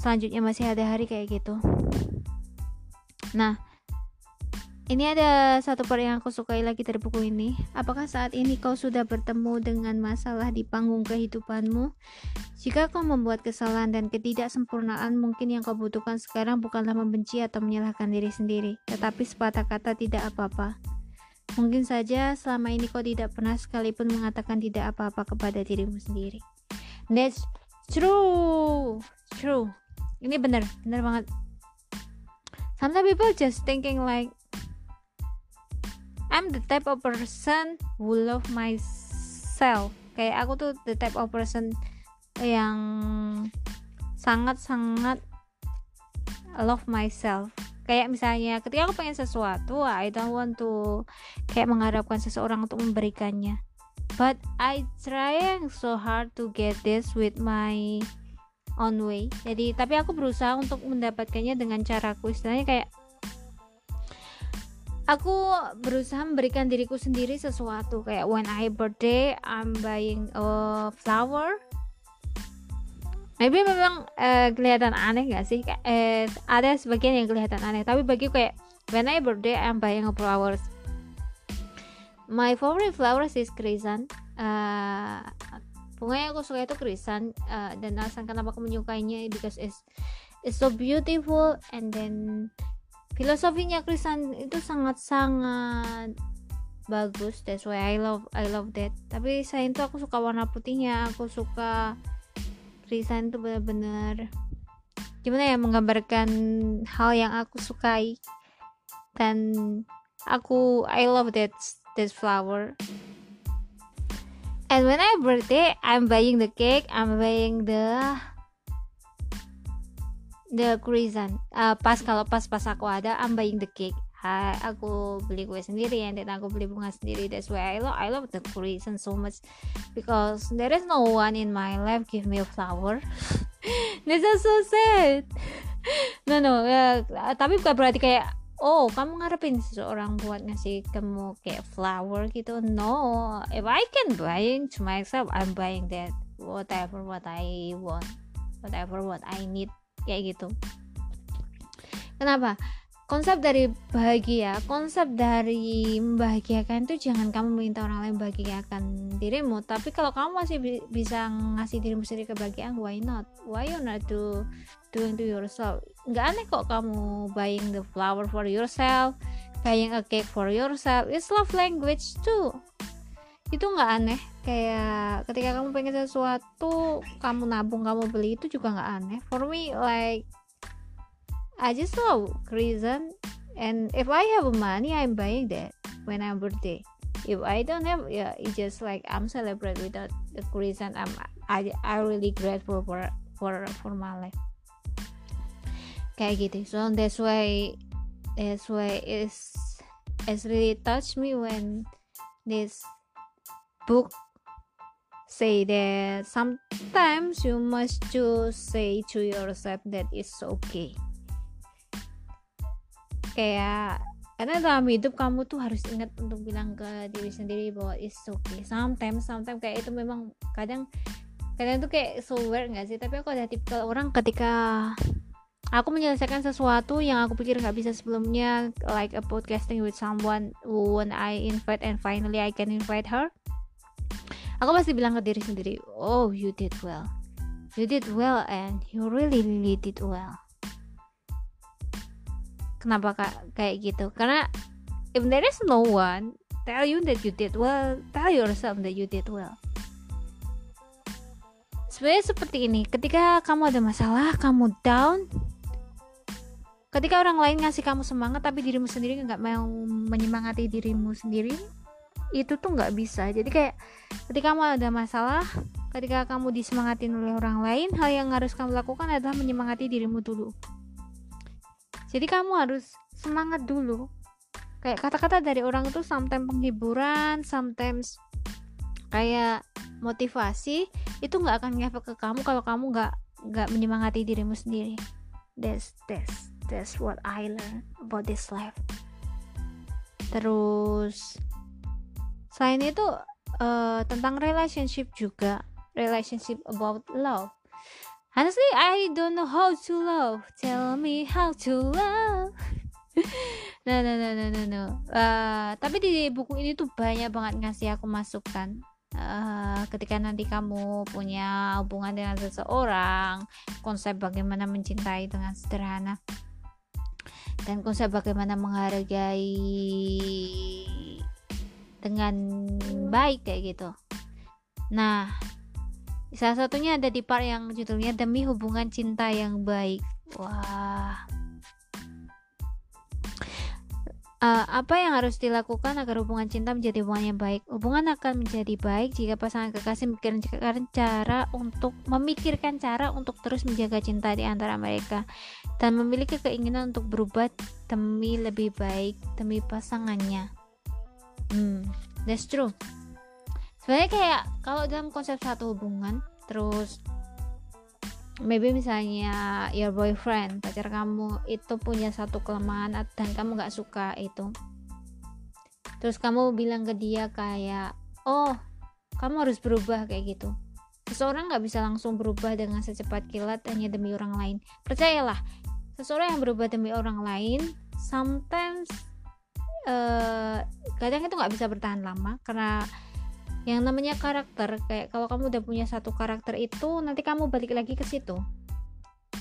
[SPEAKER 2] selanjutnya masih ada hari kayak gitu nah ini ada satu part yang aku sukai lagi dari buku ini. Apakah saat ini kau sudah bertemu dengan masalah di panggung kehidupanmu? Jika kau membuat kesalahan dan ketidaksempurnaan, mungkin yang kau butuhkan sekarang bukanlah membenci atau menyalahkan diri sendiri, tetapi sepatah kata tidak apa-apa. Mungkin saja selama ini kau tidak pernah sekalipun mengatakan tidak apa-apa kepada dirimu sendiri. That's true, true. Ini benar, benar banget. Sometimes people just thinking like I'm the type of person who love myself kayak aku tuh the type of person yang sangat-sangat love myself kayak misalnya ketika aku pengen sesuatu I don't want to kayak mengharapkan seseorang untuk memberikannya. But I trying so hard to get this with my own way. Jadi tapi aku berusaha untuk mendapatkannya dengan caraku. Istilahnya kayak aku berusaha memberikan diriku sendiri sesuatu. Kayak when I birthday I'm buying a flower maybe memang uh, kelihatan aneh gak sih? Eh, ada sebagian yang kelihatan aneh. Tapi bagi kayak when I birthday I'm buying flowers. My favorite flowers is krisan uh, bunga yang aku suka itu krisan uh, dan alasan kenapa aku menyukainya because it's it's so beautiful. And then filosofinya Kristen itu sangat-sangat bagus. That's why I love I love that. Tapi saya itu aku suka warna putihnya. Aku suka Kristen itu benar-benar gimana ya menggambarkan hal yang aku sukai dan aku I love that that flower. And when I birthday I'm buying the cake I'm buying the the reason uh, pas kalau pas pas aku ada I'm buying the cake ha, aku beli kue sendiri dan aku beli bunga sendiri. That's why I love I love the reason so much. Because there is no one in my life give me a flower. This is so sad. No no uh, tapi bukan berarti kayak oh kamu ngarepin seseorang buat ngasih kamu kayak flower gitu. No if I can buying to myself I'm buying that whatever what I want whatever what I need kayak gitu. Kenapa konsep dari bahagia konsep dari membahagiakan itu jangan kamu minta orang lain bahagiakan dirimu. Tapi kalau kamu masih bi bisa ngasih dirimu sendiri kebahagiaan why not? Why you not do doing to yourself? Nggak aneh kok kamu buying the flower for yourself buying a cake for yourself. It's love language too. Itu nggak aneh. Kayak ketika kamu pengen sesuatu kamu nabung kamu beli itu juga nggak aneh. For me like I just love reason and if I have money I'm buying that when I'm birthday. If I don't have yeah it's just like I'm celebrate without the reason I'm I I really grateful for for for my life. Kayak gitu so that's why that's why it's it's really touched me when this book say that sometimes you must just say to yourself that it's okay kayak karena dalam hidup kamu tuh harus ingat untuk bilang ke diri sendiri bahwa it's okay. Sometimes sometimes kayak itu memang kadang kadang tuh kayak so weird gak sih? Tapi aku ada tipikal orang ketika aku menyelesaikan sesuatu yang aku pikir nggak bisa sebelumnya like a podcasting with someone when I invite and finally I can invite her aku pasti bilang ke diri sendiri oh you did well. You did well and you really really did well kenapa kak kayak gitu? Karena if there is no one tell you that you did well tell yourself that you did well. Sebenarnya seperti ini ketika kamu ada masalah kamu down ketika orang lain ngasih kamu semangat tapi dirimu sendiri nggak mau menyemangati dirimu sendiri itu tuh nggak bisa. Jadi kayak ketika kamu ada masalah ketika kamu disemangatin oleh orang lain hal yang harus kamu lakukan adalah menyemangati dirimu dulu jadi kamu harus semangat dulu. Kayak kata-kata dari orang itu sometimes penghiburan sometimes kayak motivasi itu nggak akan ngefek ke kamu kalau kamu nggak nggak menyemangati dirimu sendiri. That's that's that's what I learned about this life. Terus selain itu uh, tentang relationship juga. Relationship about love honestly I don't know how to love. Tell me how to love. No no no no no no. Uh, tapi di buku ini tuh banyak banget ngasih aku masukan. Uh, ketika nanti kamu punya hubungan dengan seseorang konsep bagaimana mencintai dengan sederhana dan konsep bagaimana menghargai dengan baik kayak gitu. Nah salah satunya ada di part yang judulnya demi hubungan cinta yang baik wah Uh, apa yang harus dilakukan agar hubungan cinta menjadi hubungan yang baik? Hubungan akan menjadi baik jika pasangan kekasih memikirkan cara untuk memikirkan cara untuk terus menjaga cinta di antara mereka dan memiliki keinginan untuk berubah demi lebih baik demi pasangannya. Hmm, that's true. Sebenarnya kayak kalau dalam konsep satu hubungan, terus maybe misalnya your boyfriend pacar kamu itu punya satu kelemahan dan kamu gak suka itu. Terus kamu bilang ke dia kayak oh kamu harus berubah kayak gitu. Seseorang gak bisa langsung berubah dengan secepat kilat hanya demi orang lain. Percayalah seseorang yang berubah demi orang lain sometimes uh, kadang itu nggak bisa bertahan lama karena yang namanya karakter kayak kalau kamu udah punya satu karakter itu nanti kamu balik lagi ke situ.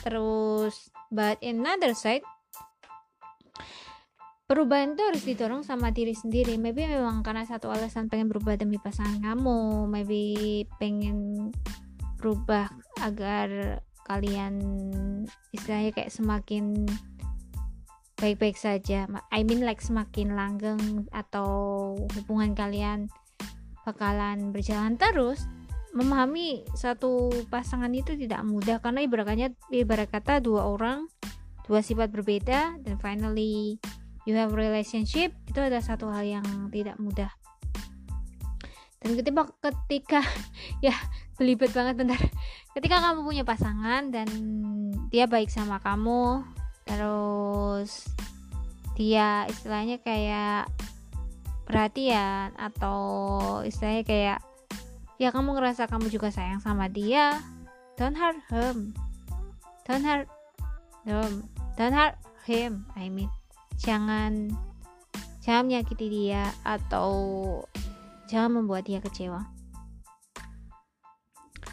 [SPEAKER 2] Terus but in another side perubahan itu harus didorong sama diri sendiri. Maybe memang karena satu alasan pengen berubah demi pasangan kamu. Maybe pengen berubah agar kalian istilahnya kayak semakin baik-baik saja. I mean like semakin langgeng atau hubungan kalian bakalan berjalan terus memahami satu pasangan itu tidak mudah karena ibaratnya ibarat kata dua orang dua sifat berbeda dan finally you have relationship itu ada satu hal yang tidak mudah. Dan ketika ketika ya belibet banget bentar. Ketika kamu punya pasangan dan dia baik sama kamu terus dia istilahnya kayak perhatian atau istilahnya kayak ya kamu ngerasa kamu juga sayang sama dia don't hurt him. Don't hurt him. Don't hurt him I mean. Jangan jangan menyakiti dia atau jangan membuat dia kecewa.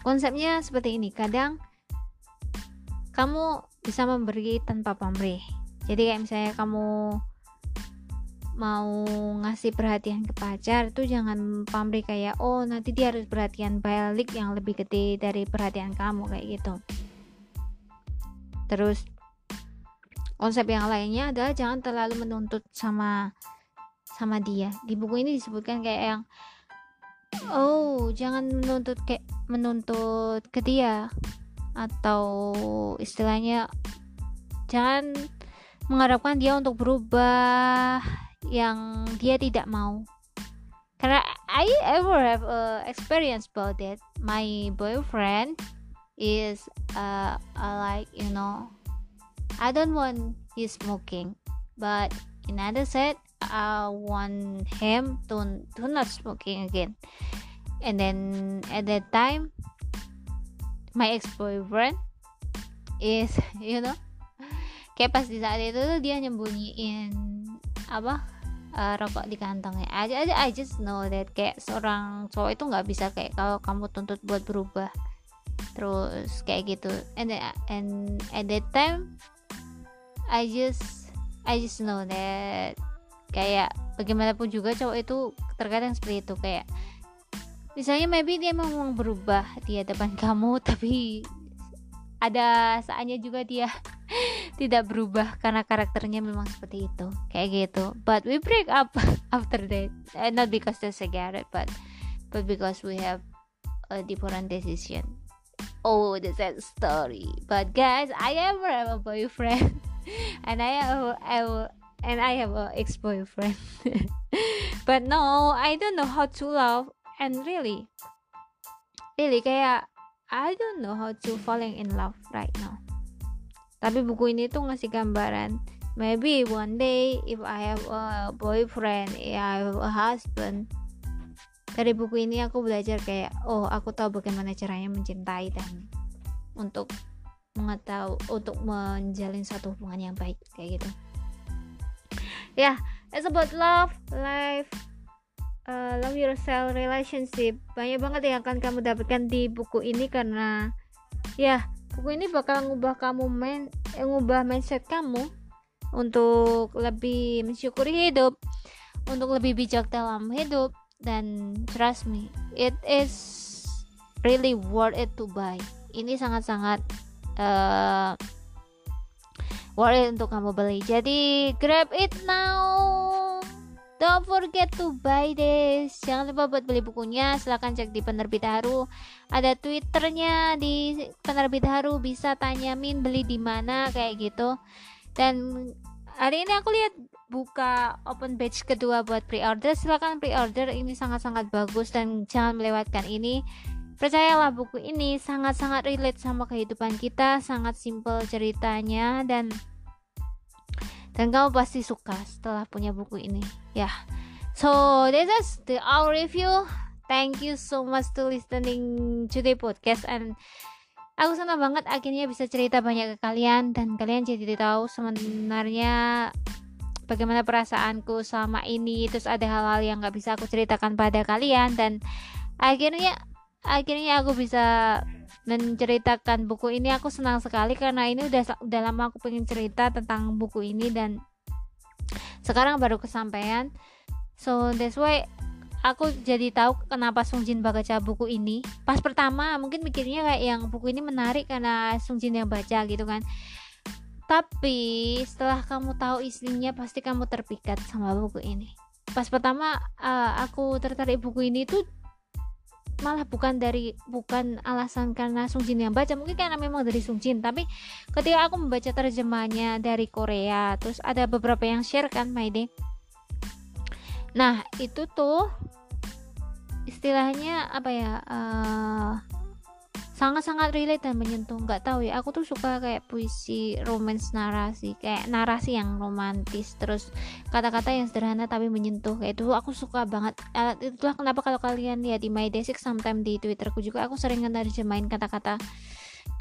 [SPEAKER 2] Konsepnya seperti ini kadang kamu bisa memberi tanpa pamrih. Jadi kayak misalnya kamu mau ngasih perhatian ke pacar itu jangan pamrih kayak oh nanti dia harus perhatian balik yang lebih gede dari perhatian kamu kayak gitu. Terus konsep yang lainnya adalah jangan terlalu menuntut sama sama dia. Di buku ini disebutkan kayak yang oh jangan menuntut kayak menuntut ke dia. Atau istilahnya jangan mengharapkan dia untuk berubah yang dia tidak mau. Karena I ever have a experience about that. My boyfriend is uh, like you know I don't want he smoking but in other side I want him to to not smoking again. And then at that time my ex-boyfriend is you know kayak pas di saat itu dia nyembunyiin apa uh, rokok di kantongnya. Aja aja I just know that kayak seorang cowok itu nggak bisa kayak kalau kamu tuntut buat berubah. Terus kayak gitu. And then, and at that time I just I just know that kayak bagaimanapun juga cowok itu terkadang seperti itu kayak misalnya maybe dia memang berubah di hadapan kamu tapi ada saatnya juga dia tidak berubah karena karakternya memang seperti itu. Kayak gitu. But we break up after that. Uh, not because a Garrett but but because we have a different decision. Oh that's a story. But guys I ever have a boyfriend. And I have I will and I have a ex-boyfriend. But no I don't know how to love. And really really kayak I don't know how to falling in love right now tapi buku ini tuh ngasih gambaran maybe one day if I have a boyfriend if I have a husband. Dari buku ini aku belajar kayak oh aku tahu bagaimana caranya mencintai dan untuk mengetahui untuk menjalin satu hubungan yang baik kayak gitu. Ya yeah, it's about love life uh, love yourself relationship. Banyak banget yang akan kamu dapatkan di buku ini karena ya buku ini bakal ngubah kamu main eh, ngubah mindset kamu untuk lebih mensyukuri hidup untuk lebih bijak dalam hidup dan trust me it is really worth it to buy. Ini sangat-sangat uh, worth it untuk kamu beli. Jadi grab it now Don't forget to buy this. Jangan lupa buat beli bukunya. Silahkan cek di penerbit Haru. Ada twitternya di penerbit Haru. Bisa tanya Min beli di mana kayak gitu. Dan hari ini aku lihat buka open batch kedua buat pre-order. Silahkan pre-order. Ini sangat-sangat bagus dan jangan melewatkan ini. Percayalah buku ini sangat-sangat relate sama kehidupan kita, sangat simple ceritanya dan dan kamu pasti suka setelah punya buku ini. Ya. Yeah. so this is the our review. Thank you so much to listening today podcast. And aku senang banget akhirnya bisa cerita banyak ke kalian dan kalian jadi tahu sebenarnya bagaimana perasaanku selama ini. Terus ada hal-hal yang gak bisa aku ceritakan pada kalian. Dan akhirnya akhirnya aku bisa menceritakan buku ini aku senang sekali karena ini udah udah lama aku pengen cerita tentang buku ini dan sekarang baru kesampaian. So that's why aku jadi tahu kenapa Sung Jin baca buku ini. Pas pertama mungkin mikirnya kayak yang buku ini menarik karena Sung Jin yang baca gitu kan. Tapi setelah kamu tahu isinya pasti kamu terpikat sama buku ini. Pas pertama uh, aku tertarik buku ini tuh malah bukan dari bukan alasan karena Sung Jin yang baca mungkin karena memang dari Sung Jin. Tapi ketika aku membaca terjemahnya dari Korea terus ada beberapa yang share kan Maide nah itu tuh istilahnya apa ya uh, sangat-sangat relate dan menyentuh nggak tahu ya. Aku tuh suka kayak puisi romance narasi kayak narasi yang romantis. Terus kata-kata yang sederhana tapi menyentuh kayak itu aku suka banget. Uh, itulah kenapa kalau kalian lihat di my desik sometimes di twitterku juga aku sering nerjemahin kata-kata.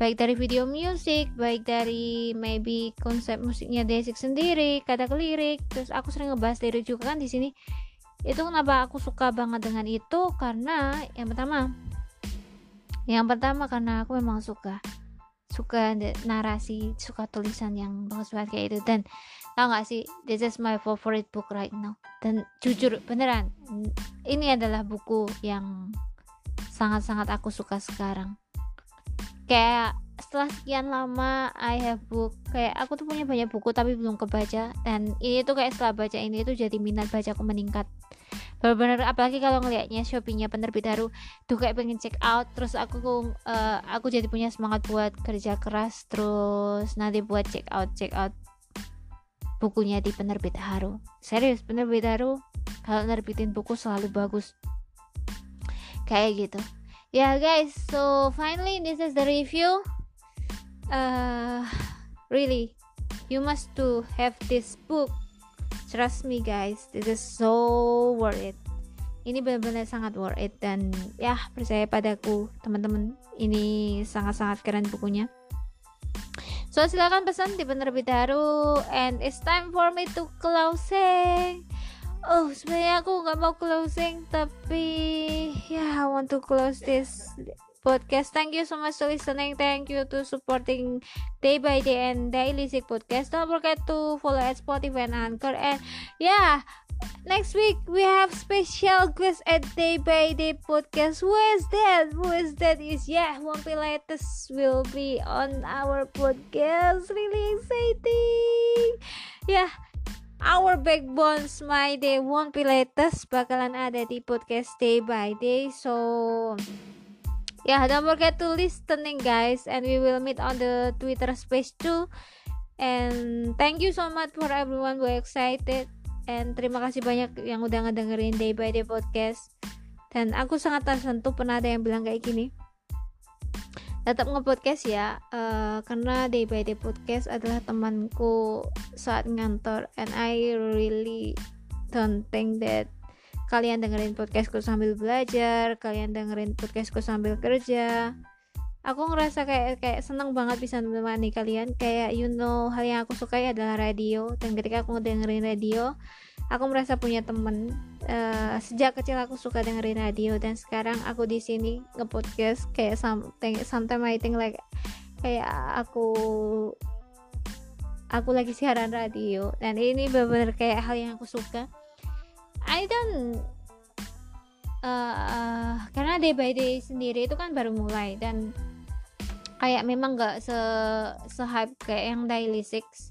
[SPEAKER 2] Baik dari video musik baik dari maybe konsep musiknya Desik sendiri kata lirik. Terus aku sering ngebahas lirik juga kan di sini. Itu kenapa aku suka banget dengan itu? Karena yang pertama yang pertama karena aku memang suka suka narasi suka tulisan yang bagus banget kayak itu. Dan tau gak sih this is my favorite book right now. Dan jujur beneran ini adalah buku yang sangat-sangat aku suka sekarang. Kayak setelah sekian lama I have book kayak aku tuh punya banyak buku tapi belum kebaca. Dan ini tuh kayak setelah baca ini tuh jadi minat bacaku meningkat benar-benar apalagi kalau ngelihatnya shopee penerbit baru tuh kayak pengen check out terus aku uh, aku jadi punya semangat buat kerja keras terus nanti buat check out check out bukunya di penerbit Haru serius penerbit Haru kalau nerbitin buku selalu bagus. Kayak gitu. Ya yeah, guys so finally this is the review. Uh really you must to have this book trust me guys this is so worth it. Ini benar-benar sangat worth it. Dan ya percaya padaku teman-teman ini sangat-sangat keren bukunya. So silakan pesan di penerbit baru and it's time for me to closing. Oh sebenarnya aku nggak mau closing tapi ya yeah, I want to close this podcast. Thank you so much for listening. Thank you to supporting day by day and daily sick podcast. Don't forget to follow at Spotify and Anchor. And yeah, next week we have special guest at day by day podcast. Who is that? Who is that? Is yeah, one Pilates will be on our podcast. Really exciting. Yeah. Our backbones my day won't be latest bakalan ada di podcast day by day so yeah don't forget to listening guys. And we will meet on the twitter space too. And thank you so much for everyone who excited. And terima kasih banyak yang udah ngedengerin day by day podcast. Dan aku sangat tersentuh pernah ada yang bilang kayak gini. Tetap ngepodcast ya uh, karena day by day podcast adalah temanku saat ngantor. And I really don't think that kalian dengerin podcastku sambil belajar kalian dengerin podcastku sambil kerja. Aku ngerasa kayak kayak seneng banget bisa menemani kalian. Kayak you know hal yang aku sukai adalah radio. Dan ketika aku dengerin radio aku merasa punya temen. Uh, sejak kecil aku suka dengerin radio. Dan sekarang aku di sini ngepodcast kayak something sometimes I think like kayak aku aku lagi siaran radio. Dan ini benar-benar kayak hal yang aku suka I don't uh, karena day by day sendiri itu kan baru mulai dan kayak memang nggak se se hype kayak yang daily six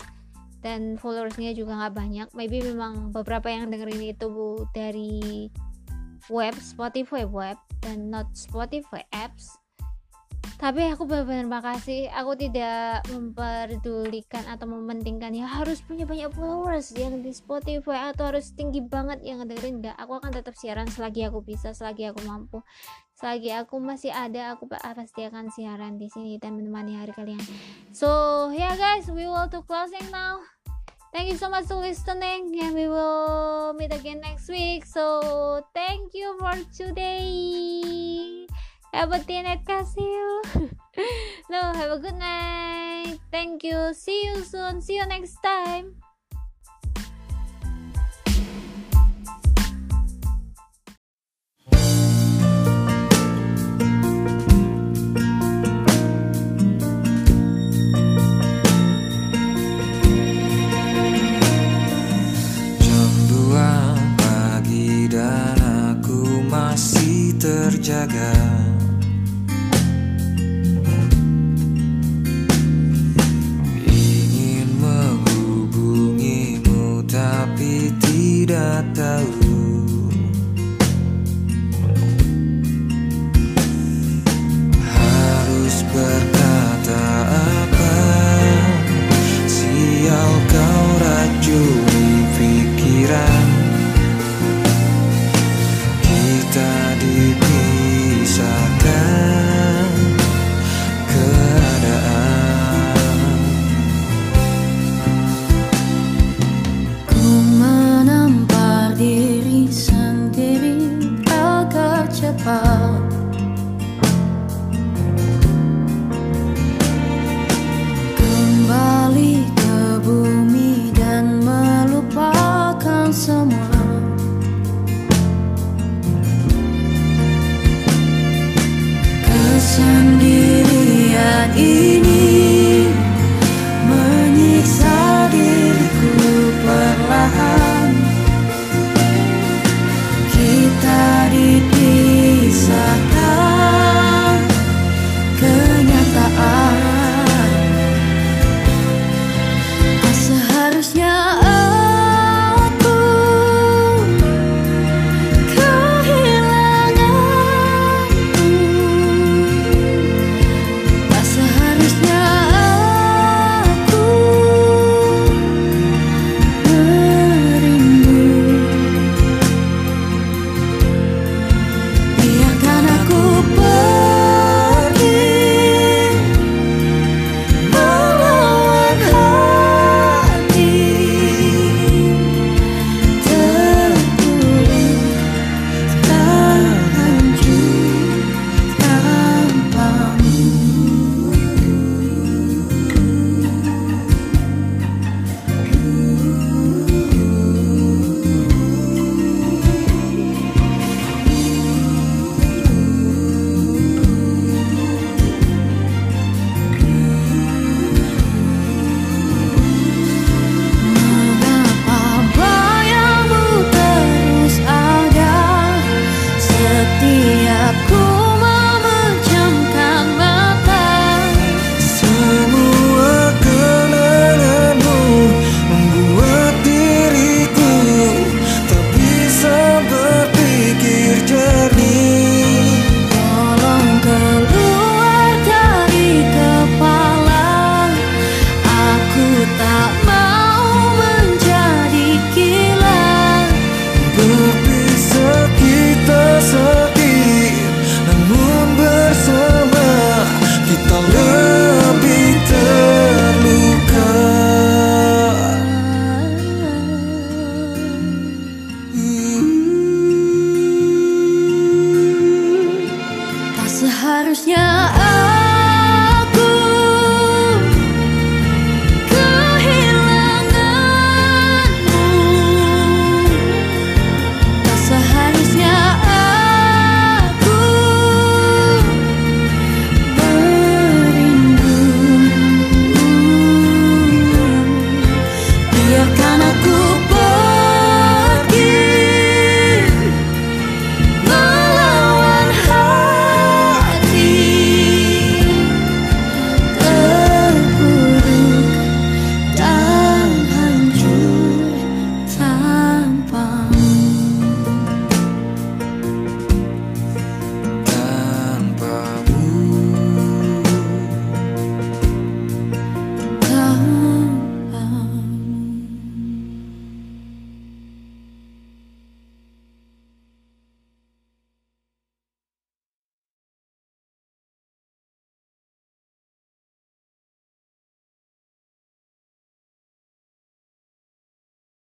[SPEAKER 2] dan followersnya juga nggak banyak. Maybe memang beberapa yang dengerin itu bu dari web Spotify web dan not Spotify apps tapi aku benar-benar makasih. Aku tidak memperdulikan atau mementingkan ya harus punya banyak followers yang di Spotify atau harus tinggi banget yang dengerin enggak aku akan tetap siaran selagi aku bisa selagi aku mampu. Selagi aku masih ada aku pasti akan siaran di sini dan menemani hari kalian. So yeah guys we will to closing now. Thank you so much for listening and we will meet again next week. So thank you for today have a night Casio. no, have a good night. Thank you. See you soon. See you next time.
[SPEAKER 5] terjaga tidak tahu. Harus berkata apa? Sial kau racuni pikiran. Kita dipisahkan.